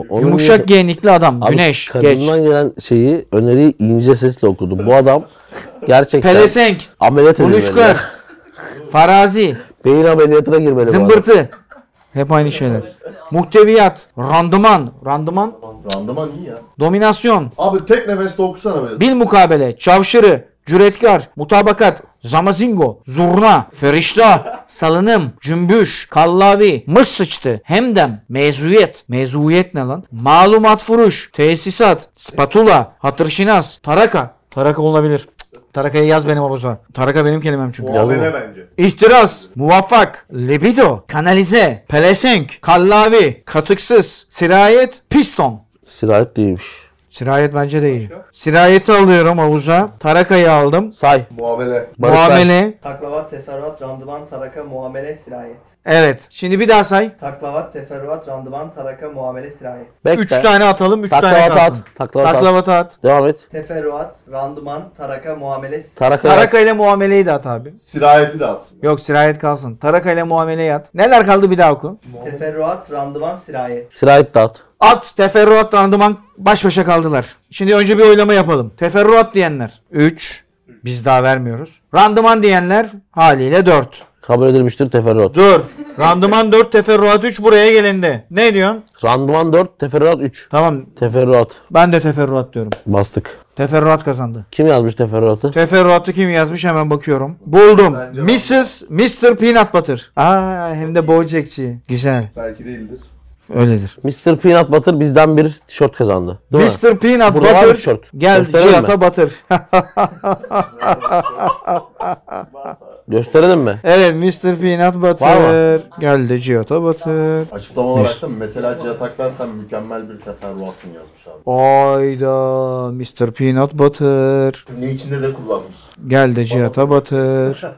O- Yumuşak giyinikli adam. Abi, Güneş. Geç. Kadından gelen şeyi, öneriyi ince sesle okudum. Bu adam gerçekten Pelesenk. ameliyat edilmeli. Uluşkar. Farazi. Beyin ameliyatına girmeli bu adam. Zımbırtı. Hep aynı şeyler. Muhteviyat. Randıman. Randıman. Randıman iyi ya. Dominasyon. Abi tek nefeste okusana böyle. Bil mukabele. Çavşırı. Cüretkar. Mutabakat. Zamazingo. Zurna. Ferişta. Salınım. Cümbüş. Kallavi. Mıs sıçtı. Hemdem. Mezuyet. Mezuyet ne lan? Malumat furuş. Tesisat. Spatula. Hatırşinas. Taraka. Taraka olabilir. Cık, Taraka'yı yaz benim havuza. Taraka benim kelimem çünkü. Muamele bence. İhtiras, muvaffak, libido, kanalize, pelesenk, kallavi, katıksız, sirayet, piston. Sirayet değilmiş. Sirayet bence de iyi. Sirayeti alıyorum havuza. Tarakayı aldım. Say. Muamele. Barış. Muamele. Taklavat, teferruat, randıman, taraka, muamele, sirayet. Evet. Şimdi bir daha say. Taklavat, teferruat, randıman, taraka, muamele, sirayet. Bekle. Üç tane atalım. Üç tane Taklavat at. kalsın. Taklavat at. At. Devam et. Teferruat, randıman, taraka, muamele, Taraka. Taraka ile muameleyi de at abi. Sirayeti de atsın. Yok sirayet kalsın. Taraka ile muameleyi at. Neler kaldı bir daha oku. teferruat, randıman, sirayet. Sirayet dağıt. At, teferruat, randıman baş başa kaldılar. Şimdi önce bir oylama yapalım. Teferruat diyenler 3. Biz daha vermiyoruz. Randıman diyenler haliyle 4. Kabul edilmiştir teferruat. Dur. Randıman 4, teferruat 3 buraya gelindi. Ne diyorsun? Randıman 4, teferruat 3. Tamam. Teferruat. Ben de teferruat diyorum. Bastık. Teferruat kazandı. Kim yazmış teferruatı? Teferruatı kim yazmış hemen bakıyorum. Buldum. Bence Mrs. Mr. Peanut Butter. Aa hem de Bojack'çi. Güzel. Belki değildir. Öyledir. Mr. Peanut Butter bizden bir tişört kazandı. Değil mi? Mr. Peanut Burada var mı Butter. tişört? Gel Gösterelim mi? Cihat'a batır. Gösterelim mi? evet Mr. Peanut Butter. Geldi Cihat'a batır. Açıklama olarak da mesela Cihat Akber sen mükemmel bir teferruatsın yazmış abi. Ayda Mr. Peanut Butter. Cümle içinde de kullanmış. Geldi Cihat'a batır.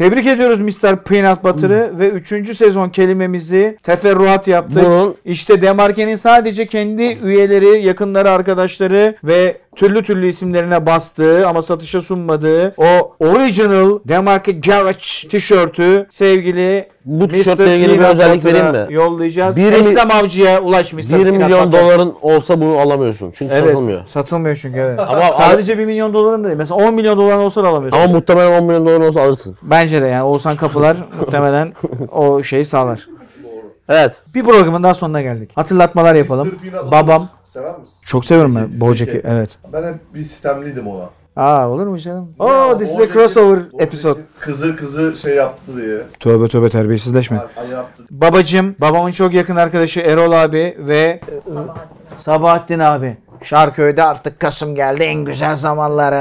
Tebrik ediyoruz Mr. Peanut Butter'ı ve 3. sezon kelimemizi teferruat yaptık. Bunun İşte Demarke'nin sadece kendi üyeleri, yakınları, arkadaşları ve türlü türlü isimlerine bastığı ama satışa sunmadığı o original Demarke Garage tişörtü sevgili Bu tişörtle ilgili bir özellik vereyim mi? Yollayacağız. Bir mi- Eslem Avcı'ya ulaş Mr. 1 Peanut milyon Butter. doların olsa bunu alamıyorsun. Çünkü Evet, satılmıyor. Satılmıyor çünkü evet. Ama- Sadece 1 milyon doların da değil. Mesela 10 milyon doların olsa da alamıyorsun. Ama muhtemelen 10 milyon dolar olsa alırsın. Bence de yani Oğuzhan Kapılar muhtemelen o şeyi sağlar. Evet. Bir programın daha sonuna geldik. Hatırlatmalar yapalım. Babam Sever misin? çok seviyorum ben Zeki, Bojack'i. Evet. Ben hep bir sistemliydim ona. Aa olur mu canım? Ya, Oh this is a crossover episode. Kızı kızı şey yaptı diye. Tövbe tövbe terbiyesizleşme. Ay, ay yaptı. Babacım, babamın çok yakın arkadaşı Erol abi ve Sabahattin abi. Şarköy'de artık Kasım geldi en güzel zamanlara.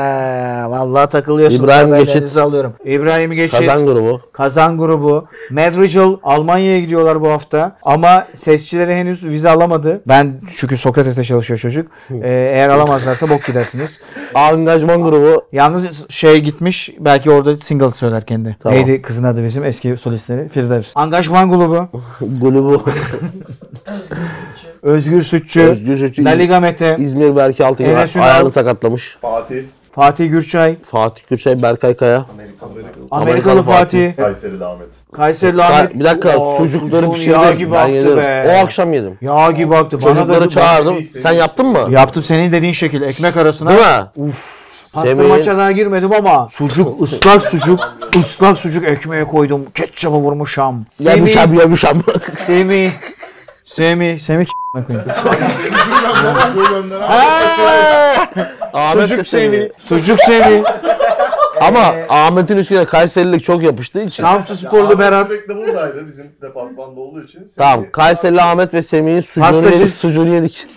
Vallahi takılıyorsunuz. İbrahim Geçit. alıyorum. İbrahim Geçit. Kazan grubu. Kazan grubu. Madrigal Almanya'ya gidiyorlar bu hafta. Ama sesçileri henüz vize alamadı. Ben çünkü Sokrates'te çalışıyor çocuk. Ee, eğer alamazlarsa bok gidersiniz. Angajman grubu. Yalnız şey gitmiş belki orada single söyler kendi. Tamam. Neydi kızın adı bizim eski solistleri? Firdevs. Angajman grubu. Grubu. Özgür Sütçü. Özgür Sütçü. La Liga Mete. İzmir Berke Altıgen Enes Ünal. ayağını sakatlamış. Fatih. Fatih Gürçay, Fatih Gürçay, Berkay Kaya. Amerikalı, Amerikalı Fatih, Kayseri'de Ahmet. Kayseri'li Ahmet. Bir dakika Oo, sucukları sucuğun pişirdim. yağ gibi ben aktı yedim. be. O akşam yedim. Yağ gibi aktı. Bana da Çocukları bir- çağırdım. Bak- Sen yaptın mı? Yaptım senin dediğin şekil ekmek arasına. Değil mi? Pastırmaçalığa girmedim ama sucuk, ıslak sucuk, ıslak sucuk ekmeğe koydum. Ketçapı vurmuşam. Yemuşam yemuşam. Semih, Semih, Semih k***ne koyayım. Ahmet de Sucuk. Semih, sucuk Semih. Ama Ahmet'in üstüne Kayserilik çok yapıştığı için. Samsun Sporlu Ahmet Berat. sürekli buradaydı bizim departmanda olduğu için. Tamam Kayserili Ahmet ve Semih'in sucuğunu Pastacı- yedik. Sucuğunu yedik.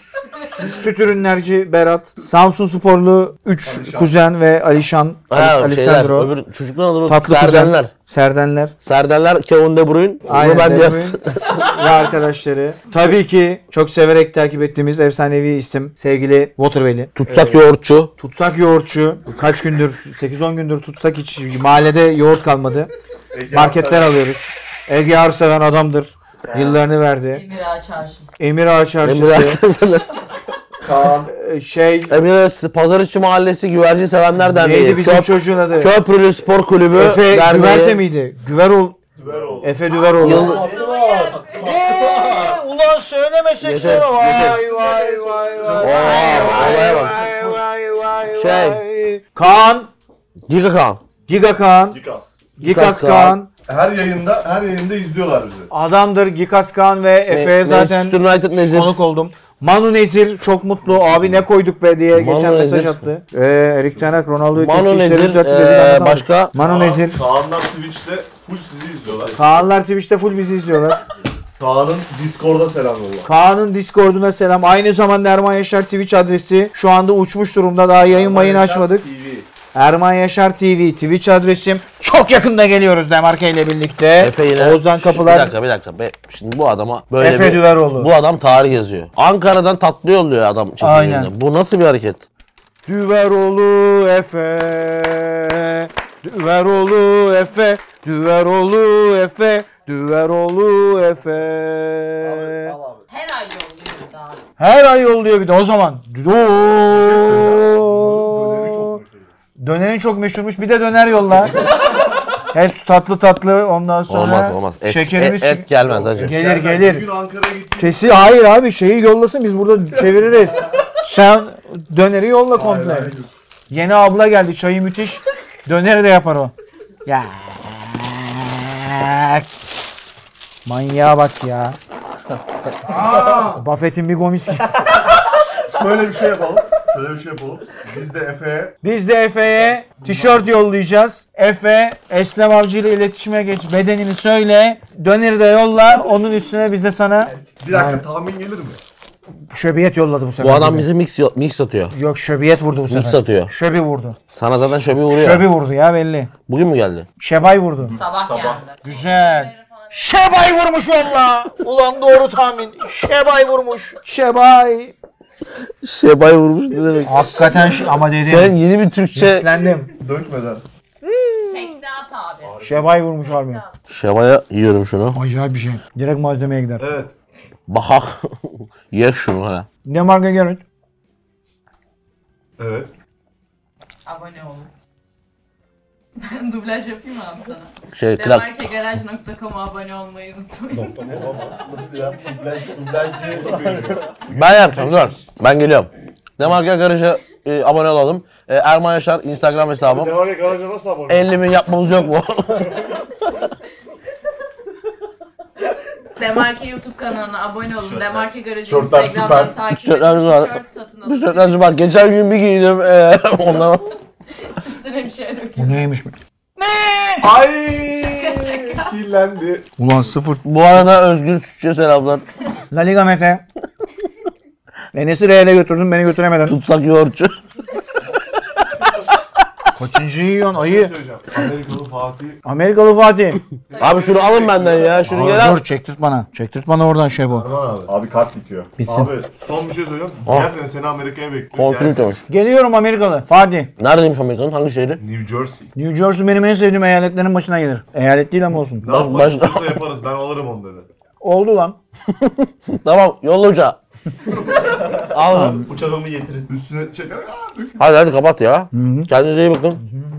Süt ürünlerci Berat. Samsun Sporlu 3 kuzen ve Alişan. Ha, Ali, şeyler, Alessandro. öbür çocukların adını Tatlı Serdenler. kuzen. Serdenler. Serdenler Kevin De Bruyne. Aynen. Ruben De. Bruyne ve arkadaşları. Tabii ki çok severek takip ettiğimiz efsanevi isim sevgili Waterveli. Tutsak yoğurtçu. Tutsak yoğurtçu. Kaç gündür 8-10 gündür tutsak hiç mahallede yoğurt kalmadı. Marketten alıyoruz. Ege Arseven adamdır. Yıllarını verdi. Emir Ağa Çarşısı. Emir Ağa Emir Çarşısı. Kaan. e, şey Emir Aksaç'ta Pazarıçı Mahallesi Güvercin Sevenler Derneği. neydi bizim Köp- çocuğun adı? Köprülü Spor Kulübü Efe Derneği. Güverte miydi? Güverol. Düveroğlu. Efe Düveroğlu. Yıldız- Ulan söylemesek Yeter, sonra. Vay yeter. vay vay vay. Oo, bak. Vay vay vay Şey. vay. Kaan. Giga Kaan. Giga Kaan. Gikas. Gikas Kaan. Kaan. Her yayında her yayında izliyorlar bizi. Adamdır Gikas Kaan ve Efe'ye zaten Manchester United Nezir. konuk oldum. Manu Nezir çok mutlu. Abi ne koyduk be diye Manu geçen mesaj Nezir. attı. Ee, Erik Tenak Ronaldo'yu Manu kesti, işleri Nezir. düzeltti dedi, eee, anlatamadım. başka. Manu Nezir. Kaanlar Twitch'te full sizi izliyorlar. Kaanlar Twitch'te full bizi izliyorlar. Kaan'ın Discord'a selam yolla. Kaan'ın Discord'una selam. Aynı zamanda Erman Yaşar Twitch adresi şu anda uçmuş durumda. Daha yayın mayın açmadık. Erman Yaşar TV Twitch adresim. Çok yakında geliyoruz Demarke ile birlikte. Efe yine. Oğuzhan Kapılar. Bir dakika bir dakika. Be, şimdi bu adama böyle Efe bir... Düveroğlu. Bu adam tarih yazıyor. Ankara'dan tatlı yolluyor adam çekim Aynen. Bu nasıl bir hareket? Düveroğlu Efe. Düveroğlu Efe. Düveroğlu Efe. Düveroğlu Efe. Al abi. Her ay yolluyor bir daha. Her ay yolluyor bir de o zaman. Çok meşhur. Dönerin çok meşhurmuş. Bir de döner yolla. Hep tatlı tatlı ondan sonra Olmaz olmaz. Et, şekerimiz et, et gelmez hacı. gelir gelir. Bugün Ankara'ya gittim. Kesi hayır abi şeyi yollasın biz burada çeviririz. Sen döneri yolla komple. Yeni abla geldi çayı müthiş. Döneri de yapar o. Ya. Manyağa bak ya. Buffett'in bir gomis gibi. Şöyle bir şey yapalım. Şöyle bir şey yapalım. Biz de Efe'ye Biz de Efe'ye tişört yollayacağız. Efe, Eslem Avcı ile iletişime geç. Bedenini söyle. Döneri de yolla. Onun üstüne biz de sana bir dakika tahmin gelir mi? şöbiyet yolladı bu sefer. Bu adam bizi mix, mix atıyor. Yok şöbiyet vurdu bu sefer. Mix atıyor. Şöbi vurdu. Sana zaten şöbi vuruyor. Şöbi vurdu ya belli. Bugün mü geldi? Şebay vurdu. Sabah, geldi. Güzel. Şebay vurmuş valla. Ulan doğru tahmin. Şebay vurmuş. Şebay. Şebay vurmuş ne demek? Hakikaten ş- ama dedim. Sen yeni bir Türkçe... Hislendim. Dökmeden. Tekte at abi. Şebay vurmuş harbi. Şebaya yiyorum şunu. Acayip bir şey. Direkt malzemeye gider. Evet. Bakak. Ye şunu hala. Ne marka görün? Evet. Abone olun. Ben dublaj yapayım mı abi sana? Şey klak. Demarkegaraj.com'a abone olmayı unutmayın. Nasıl ya? Dublaj, dublajcı. Ben yapacağım dur. Ben geliyorum. Demarka Garaj'a e, abone olalım. E, Erman Yaşar Instagram hesabım. Devam garaja nasıl abone? 50 bin yapmamız yok mu? Demarke YouTube kanalına abone olun. Demarke Garajı Tişörtler Instagram'dan süper. takip Tişörtler edin. var. Tişört satın alın. sürü var. Geçen gün bir giydim. E, ondan Üstüne bir şey Bu dökün. neymiş? Ay! Şaka şaka. Kirlendi. Ulan sıfır. Bu arada Özgür Sütçü'ye selamlar. La Liga Mete. Enes'i Real'e götürdün beni götüremedin. Tutsak yoğurtçu. Kaçıncıyı yiyorsun Bir ayı? şey söyleyeceğim. Amerikalı Fatih. Amerikalı Fatih. Abi şunu alın benden ya. Şunu gel al. Dur çektirt bana. Çektirt bana oradan şey bu. Abi. Abi kart bitiyor. Bitsin. Abi son bir şey söylüyorum. Ah. Gel seni Amerika'ya bekliyorum. Kontrol Gelsin. etmiş. Geliyorum Amerikalı. Fatih. Neredeymiş Amerika'nın? Hangi şehri? New Jersey. New Jersey benim en sevdiğim eyaletlerin başına gelir. Eyalet değil ama olsun. Ne Baş- yapmak baş- istiyorsa yaparız. Ben alırım onu dedi. Oldu lan. Tamam yolla uçağı. Al. Uçağımı getirin. Üstüne çeker. Aa, dök. Hadi hadi kapat ya. Kendinize iyi bakın.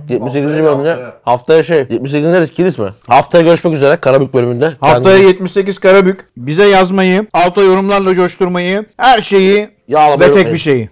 78. Haftaya, bölümde haftaya. haftaya şey 78. neresi kilis mi? Haftaya görüşmek üzere Karabük bölümünde. Haftaya Kendinize- 78 Karabük. Bize yazmayı, alta yorumlarla coşturmayı, her şeyi Yağlamayı ve tek unutmayın. bir şeyi.